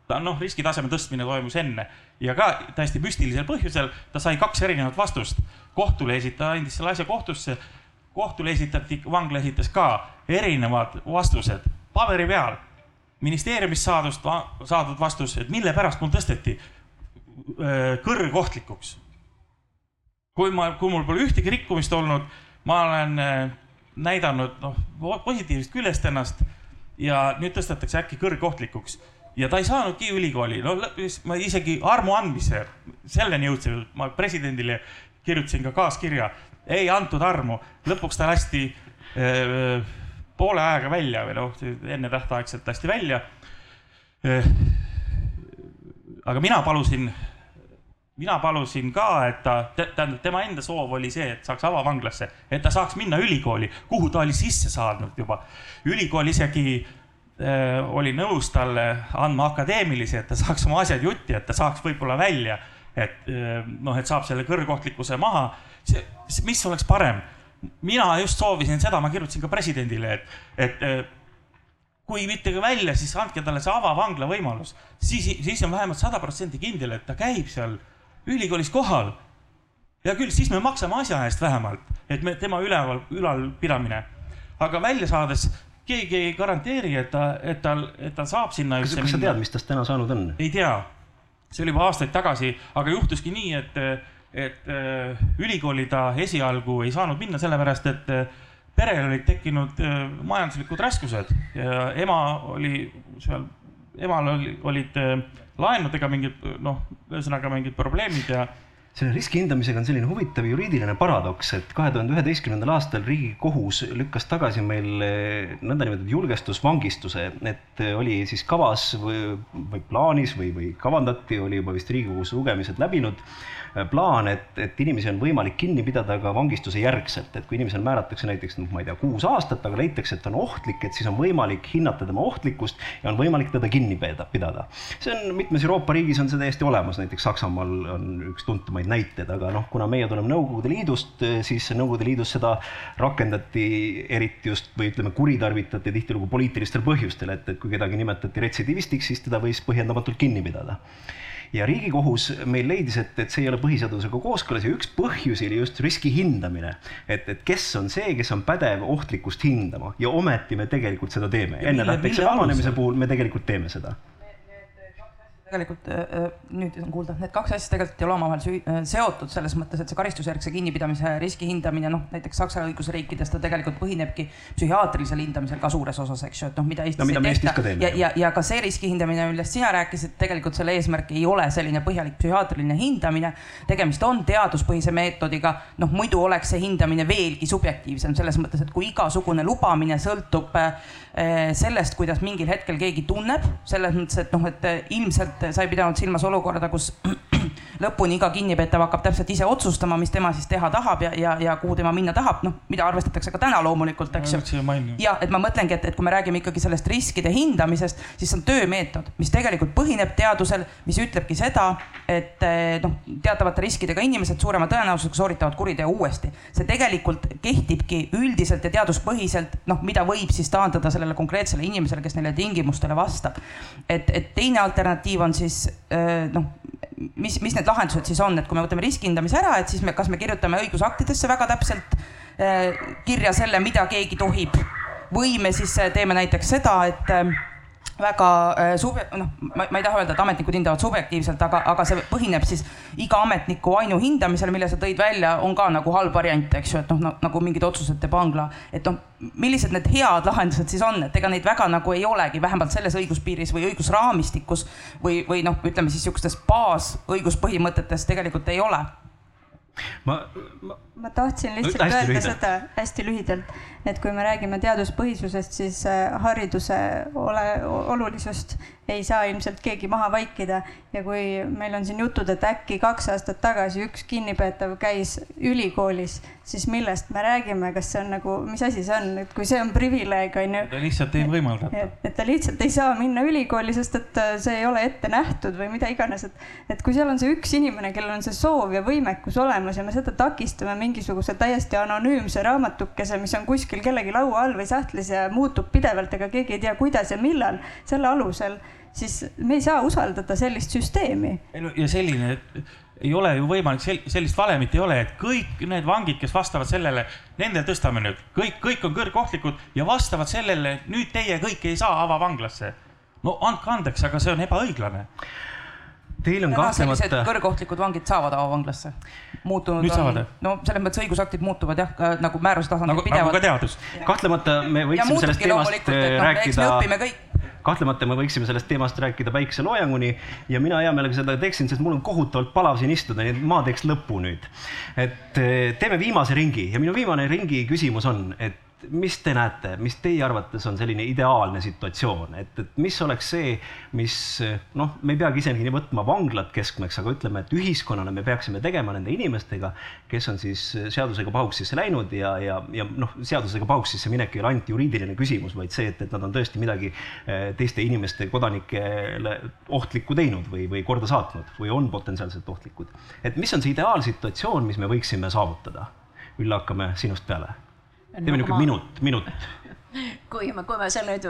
noh, riskitaseme tõstmine toimus enne ja ka täiesti müstilisel põhjusel ta sai kaks erinevat vastust. kohtule esita-, andis selle asja kohtusse, kohtule esitati, vangla esitas ka erinevad vastused paberi peal. ministeeriumist saadust, saadud vastus, et mille pärast mul tõsteti kõrgehtlikuks. kui ma, kui mul pole ühtegi rikkumist olnud, ma olen näidanud noh, positiivsest küljest ennast ja nüüd tõstetakse äkki kõrgehtlikuks ja ta ei saanudki ülikooli, no ma isegi armu andmise, selleni jõudsin, ma presidendile kirjutasin ka kaaskirja, ei antud armu, lõpuks ta lasti äh, poole ajaga välja või noh, ennetähtaegselt lasti välja äh,. aga mina palusin, mina palusin ka, et ta, tähendab, tema enda soov oli see, et saaks avavanglasse, et ta saaks minna ülikooli, kuhu ta oli sisse saanud juba. ülikool isegi oli nõus talle andma akadeemilisi, et ta saaks oma asjad jutti, et ta saaks võib-olla välja, et äh, noh, et saab selle kõrgohtlikkuse maha. see, mis oleks parem? mina just soovisin seda, ma kirjutasin ka presidendile, et, et äh, kui mitte ka välja, siis andke talle see avavangla võimalus, siis, siis on vähemalt sada protsenti kindel, et ta käib seal ülikoolis kohal. hea küll, siis me maksame asja eest vähemalt, et me tema üleval, ülalpidamine. aga välja saades keegi ei garanteeri, et ta, et tal, et ta saab sinna. kas, kas sa tead, mis tast täna saanud on? ei tea, see oli juba aastaid tagasi, aga juhtuski nii, et, et äh, ülikooli ta esialgu ei saanud minna, sellepärast et äh, perel olid tekkinud äh, majanduslikud raskused ja ema oli seal, emal oli, olid laenudega mingid noh, ühesõnaga mingid probleemid ja selle riski hindamisega on selline huvitav juriidiline paradoks, et kahe tuhande üheteistkümnendal aastal Riigikohus lükkas tagasi meil nõndanimetatud julgestusvangistuse, et oli siis kavas või, või plaanis või, või kavandati, oli juba vist Riigikogus lugemised läbinud plaan, et, et inimesi on võimalik kinni pidada ka vangistuse järgselt, et kui inimesele määratakse näiteks noh, ma ei tea, kuus aastat, aga leitakse, et on ohtlik, et siis on võimalik hinnata tema ohtlikkust ja on võimalik teda kinni pidada. see on mitmes Euroopa riigis on see täiesti olemas, näiteks Saksamaal on üks tuntumaid näiteid, aga noh, kuna meie tuleme Nõukogude Liidust, siis Nõukogude Liidus seda rakendati eriti just või ütleme, kuritarvitati tihtilugu poliitilistel põhjustel, et, et kui kedagi nimetati retsidivistiks, siis teda võis põhjendamatult kinni pidada ja Riigikohus meil leidis, et, et see ei ole põhiseadusega kooskõlas ja üks põhjusi oli just riski hindamine. et, et kes on see, kes on pädev ohtlikkust hindama ja ometi me tegelikult seda teeme. enne tähtaegse vabanemise puhul me tegelikult teeme seda tegelikult äh, äh, nüüd on kuulda, need kaks asja tegelikult ei ole omavahel äh, seotud selles mõttes, et see karistusjärgse kinnipidamise riski hindamine, noh näiteks Saksa õigusriikides ta tegelikult põhinebki psühhiaatrilisel hindamisel ka suures osas, eks ju, et noh, mida Eestis no, mida ei tehta. ja, ja, ja ka see riski hindamine, millest sina rääkisid, tegelikult selle eesmärk ei ole selline põhjalik psühhiaatriline hindamine. tegemist on teaduspõhise meetodiga, noh muidu oleks see hindamine veelgi subjektiivsem selles mõttes, et kui igasugune lubamine sõltub sellest, kuidas mingil hetkel keegi tunneb, selles mõttes, et noh, et ilmselt et sa ei pidanud silmas olukorda, kus lõpuni iga kinnipeetav hakkab täpselt ise otsustama, mis tema siis teha tahab ja, ja, ja kuhu tema minna tahab, noh, mida arvestatakse ka täna loomulikult, eks ju. ja et ma mõtlengi, et, et kui me räägime ikkagi sellest riskide hindamisest, siis see on töömeetod, mis tegelikult põhineb teadusel, mis ütlebki seda, et eh, noh, teatavate riskidega inimesed suurema tõenäosusega sooritavad kuriteo uuesti. see tegelikult kehtibki üldiselt ja teaduspõhiselt, noh, mida võib siis taandada sellele konkreetsele inimesele, kes neile tingimustele vastab. et, et teine alternatiiv on siis eh, noh, mis, mis need lahendused siis on, et kui me võtame riskihindamise ära, et siis me, kas me kirjutame õigusaktidesse väga täpselt äh, kirja selle, mida keegi tohib. Või me siis äh, teeme näiteks seda, et äh, väga äh, sub-, noh, ma, ei taha öelda, et ametnikud hindavad subjektiivselt, aga, aga see põhineb siis iga ametniku ainuhindamisel, mille sa tõid välja, on ka nagu halb variant, eks ju, et noh, nagu mingid otsused teeb vangla. et noh, millised need head lahendused siis on, et ega neid väga nagu ei olegi, vähemalt selles õiguspiiris või õigusraamistikus või, või noh, ütleme siis sihukestes baasõiguspõhimõtetes tegelikult ei ole ma, ma ma tahtsin lihtsalt Hästi öelda lühidalt. seda hästi lühidalt, et kui me räägime teaduspõhisusest, siis äh, hariduse ole, olulisust ei saa ilmselt keegi maha vaikida ja kui meil on siin jutud, et äkki kaks aastat tagasi üks kinnipeetav käis ülikoolis, siis millest me räägime, kas see on nagu, mis asi see on, et kui see on privileeg, on ju. ta lihtsalt ei võimaldata. et, et ta lihtsalt ei saa minna ülikooli, sest et äh, see ei ole ette nähtud või mida iganes, et, et kui seal on see üks inimene, kellel on see soov ja võimekus olemas ja me seda takistame mingisuguse täiesti anonüümse raamatukese, mis on kuskil kellegi laua all või sahtlis ja muutub pidevalt, ega keegi ei tea, kuidas ja millal, selle alusel, siis me ei saa usaldada sellist süsteemi. ei no ja selline ei ole ju võimalik, sellist valemit ei ole, et kõik need vangid, kes vastavad sellele, nendel tõstame nüüd, kõik, kõik on kõrgohtlikud ja vastavad sellele, nüüd teie kõik ei saa avavanglasse. no andke andeks, aga see on ebaõiglane. Teil on täna kahtlemata kõrgohtlikud vangid saavad avavanglasse. muutunud Nüüd on no selles mõttes õigusaktid muutuvad jah, nagu määruse tasandil nagu, nagu pidevalt ka. teadus. kahtlemata me võiksime sellest teemast äh, et õpime rääkida kahtlemata me võiksime sellest teemast rääkida päikseloojanguni ja mina hea meelega seda teeksin, sest mul on kohutavalt palav siin istuda, nii et ma teeks lõpu nüüd. et eh, teeme viimase ringi ja minu viimane ringi küsimus on, et mis te näete, mis teie arvates on selline ideaalne situatsioon, et, et mis oleks see, mis noh, me ei peagi isegi võtma vanglat keskmeks, aga ütleme, et ühiskonnana me peaksime tegema nende inimestega, kes on siis seadusega pahuksisse läinud ja, ja, ja noh, seadusega pahuksisse minek ei ole ainult juriidiline küsimus, vaid see, et, et nad on tõesti midagi eh, teiste inimeste kodanikele ohtlikku teinud või, või korda saatnud või on potentsiaalselt ohtlikud. et mis on see ideaalsituatsioon, mis me võiksime saavutada? Ülle, hakkame sinust peale teeme niisugune minut, minut. kui ma, kui ma selle nüüd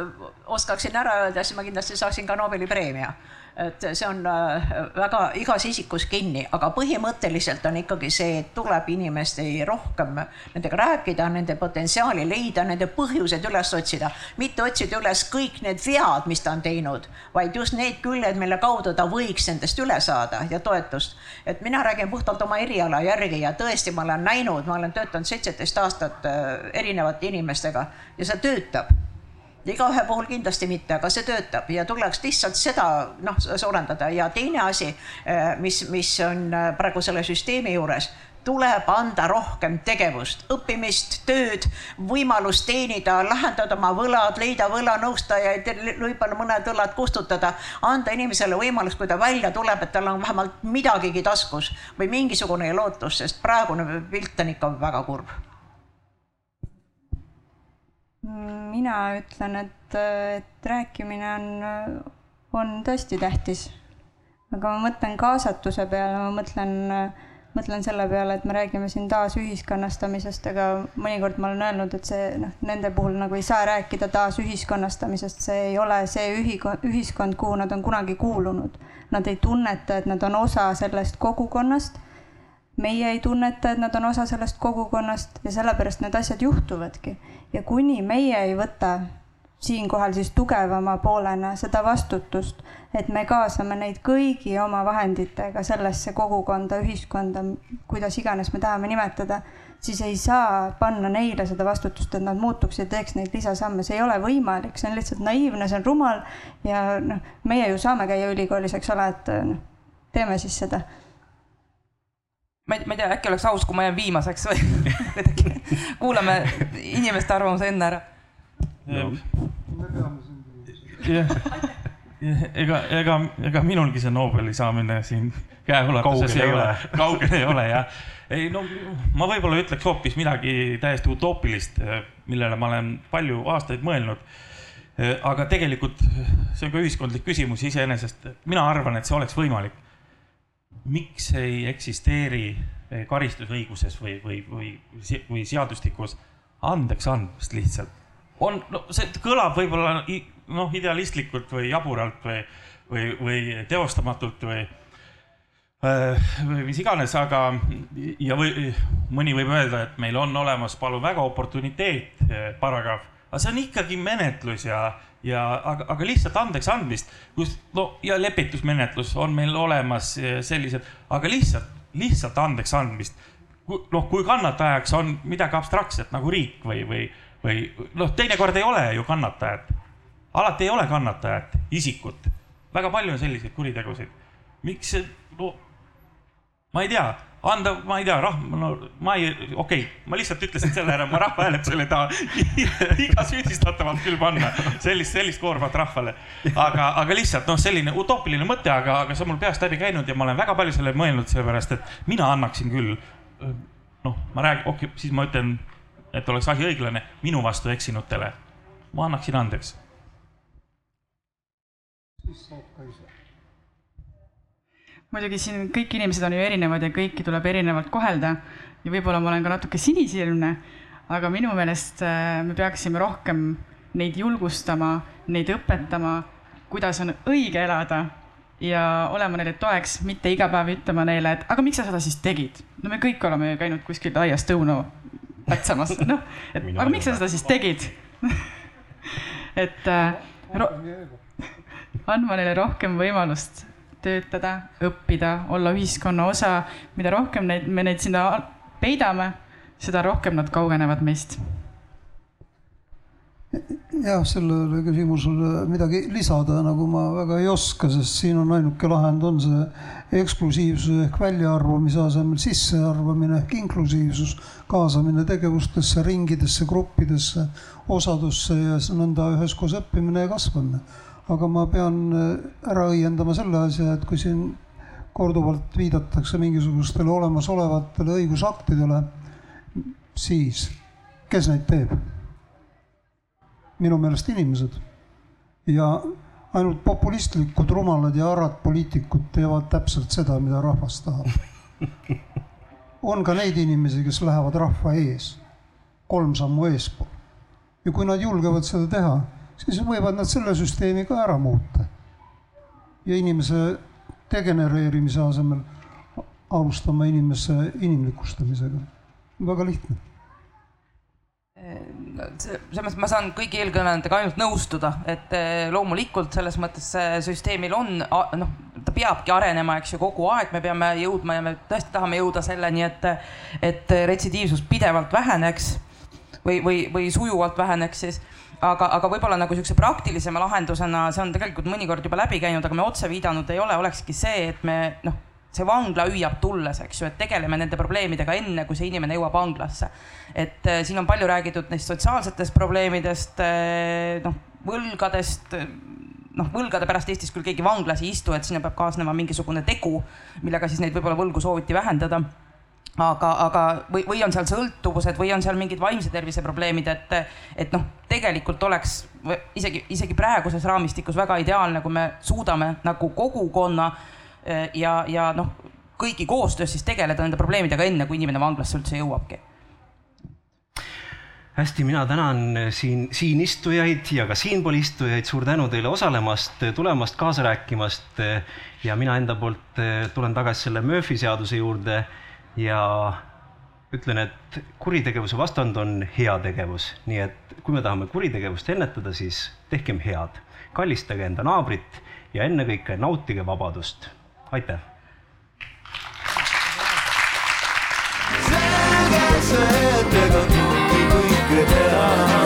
oskaksin ära öelda, siis ma kindlasti saaksin ka Nobeli preemia. Et see on äh, väga igas isikus kinni, aga põhimõtteliselt on ikkagi see, et tuleb inimeste rohkem nendega rääkida, nende potentsiaali leida, nende põhjused üles otsida, mitte otsida üles kõik need vead, mis ta on teinud, vaid just need küljed, mille kaudu ta võiks nendest üle saada ja toetust. et mina räägin puhtalt oma eriala järgi ja tõesti, ma olen näinud, ma olen töötanud seitseteist aastat äh, erinevate inimestega ja see töötab igaühe puhul kindlasti mitte, aga see töötab ja tuleks lihtsalt seda noh, suurendada. Ja teine asi, mis, mis on äh, praegu selle süsteemi juures, tuleb anda rohkem tegevust, õppimist, tööd, võimalust teenida, lahendada oma võlad, leida võlanõustajaid, võib-olla mõned õlad kustutada, anda inimesele võimalus, kui ta välja tuleb, et tal on vähemalt midagigi taskus või mingisugune lootus, sest praegune pilt on ikka väga kurb mina ütlen, et, et rääkimine on, on tõesti tähtis. aga ma mõtlen kaasatuse peale, ma mõtlen, mõtlen selle peale, et me räägime siin taasühiskonnastamisest, aga mõnikord ma olen öelnud, et see noh, nende puhul nagu ei saa rääkida taasühiskonnastamisest, see ei ole see ühikond, ühiskond, kuhu nad on kunagi kuulunud. Nad ei tunneta, et nad on osa sellest kogukonnast meie ei tunneta, et nad on osa sellest kogukonnast ja sellepärast need asjad juhtuvadki. ja kuni meie ei võta siinkohal siis tugevama poolena seda vastutust, et me kaasame neid kõigi oma vahenditega sellesse kogukonda, ühiskonda, kuidas iganes me tahame nimetada, siis ei saa panna neile seda vastutust, et nad muutuks ja teeks neid lisasamme, see ei ole võimalik, see on lihtsalt naiivne, see on rumal ja noh, meie ju saame käia ülikoolis, eks ole, et noh, teeme siis seda ma ei, ma ei tea, äkki oleks aus, kui ma jään viimaseks või kuulame inimeste arvamuse enne ära. No.. jah, ega, ega, ega minulgi see Nobeli saamine siin käeulatuses ei ole, kaugel ei ole jah. ei no ma võib-olla ütleks hoopis midagi täiesti utoopilist, millele ma olen palju aastaid mõelnud. aga tegelikult see on ka ühiskondlik küsimus iseenesest, mina arvan, et see oleks võimalik. Miks ei eksisteeri karistusõiguses või, või, või, või seadustikus andeks andmist lihtsalt? on, no see kõlab võib-olla noh, idealistlikult või jaburalt või, või, või teostamatult või, või mis iganes, aga ja või mõni võib öelda, et meil on olemas palun väga oportuniteet paragrahv, aga see on ikkagi menetlus ja, ja aga, aga lihtsalt andeks andmist, kus no ja lepitusmenetlus on meil olemas sellised, aga lihtsalt, lihtsalt andeks andmist. noh, kui kannatajaks on midagi abstraktset nagu riik või, või või noh, teinekord ei ole ju kannatajat. alati ei ole kannatajat, isikut. väga palju on selliseid kuritegusid. miks see, no ma ei tea, anda, ma ei tea, rahva, no ma ei, okei okay,, ma lihtsalt ütlesin selle ära, ma rahvahääletusele ei taha iga süüdistatavalt küll panna sellist, sellist koormat rahvale. aga, aga lihtsalt noh, selline utoopiline mõte, aga, aga see on mul peast läbi käinud ja ma olen väga palju selle mõelnud, sellepärast et mina annaksin küll noh, ma räägin, okei okay,, siis ma ütlen, et oleks asi õiglane minu vastu eksinutele. ma annaksin andeks siis saab ka ise. Muidugi siin kõik inimesed on ju erinevad ja kõiki tuleb erinevalt kohelda. Ja võib-olla ma olen ka natuke sinisilmne, aga minu meelest äh, me peaksime rohkem neid julgustama, neid õpetama, kuidas on õige elada ja olema neile toeks, mitte iga päev ütlema neile, et aga miks sa seda siis tegid. no me kõik oleme ju käinud kuskil aias tõunu pätsamas, noh, et aga miks sa seda siis tegid? Et äh, andma neile rohkem võimalust töötada, õppida, olla ühiskonna osa. mida rohkem neid, me neid sinna peidame, seda rohkem nad kaugenevad meist. jah, sellele küsimusele midagi lisada nagu ma väga ei oska, sest siin on ainuke lahend on see eksklusiivsus ehk väljaarvamise asemel sissearvamine ehk inklusiivsus, kaasamine tegevustesse, ringidesse, gruppidesse, osadusse ja nõnda üheskoos õppimine ja kasvamine aga ma pean äh, ära õiendama selle asja, et kui siin korduvalt viidatakse mingisugustele olemasolevatele õigusaktidele, siis kes neid teeb? minu meelest inimesed. ja ainult populistlikud, rumalad ja arad poliitikud teevad täpselt seda, mida rahvas tahab. on ka neid inimesi, kes lähevad rahva ees, kolm sammu eespool. ja kui nad julgevad seda teha siis võivad nad selle süsteemi ka ära muuta. ja inimese degenereerimise asemel alustama inimese inimlikustamisega. väga lihtne selles ma saan kõigi eelkõnelejatega ainult nõustuda, et eh, loomulikult selles mõttes süsteemil on noh, ta peabki arenema, eks ju, kogu aeg me peame jõudma ja me tõesti tahame jõuda selleni, et, et retsidiivsus pidevalt väheneks või, või, või sujuvalt väheneks siis aga, aga võib-olla nagu niisuguse praktilisema lahendusena, see on tegelikult mõnikord juba läbi käinud, aga me otse viidanud ei ole, olekski see, et me noh, see vangla hüüab tulles, eks ju, et tegeleme nende probleemidega enne, kui see inimene jõuab vanglasse. et äh, siin on palju räägitud neist sotsiaalsetest probleemidest äh,, noh, võlgadest noh, võlgade pärast Eestis küll keegi vanglas ei istu, et sinna peab kaasnema mingisugune tegu, millega siis neid võib-olla võlgu sooviti vähendada aga, aga või, või on seal sõltuvused või on seal mingid vaimse tervise probleemid, et, et noh, tegelikult oleks isegi, isegi praeguses raamistikus väga ideaalne, kui me suudame nagu kogukonna eh, ja, ja noh, kõigi koostöös siis tegeleda nende probleemidega enne, kui inimene vanglasse üldse jõuabki. Hästi, mina tänan siin, siin istujaid ja ka siinpool istujaid, suur tänu teile osalemast, tulemast, kaasa rääkimast. ja mina enda poolt eh, tulen tagasi selle Murphy seaduse juurde ja ütlen, et kuritegevuse vastand on heategevus, nii et kui me tahame kuritegevust ennetada, siis tehkem head, kallistage enda naabrit ja ennekõike nautige vabadust. aitäh. selge see, et ega kõike teha.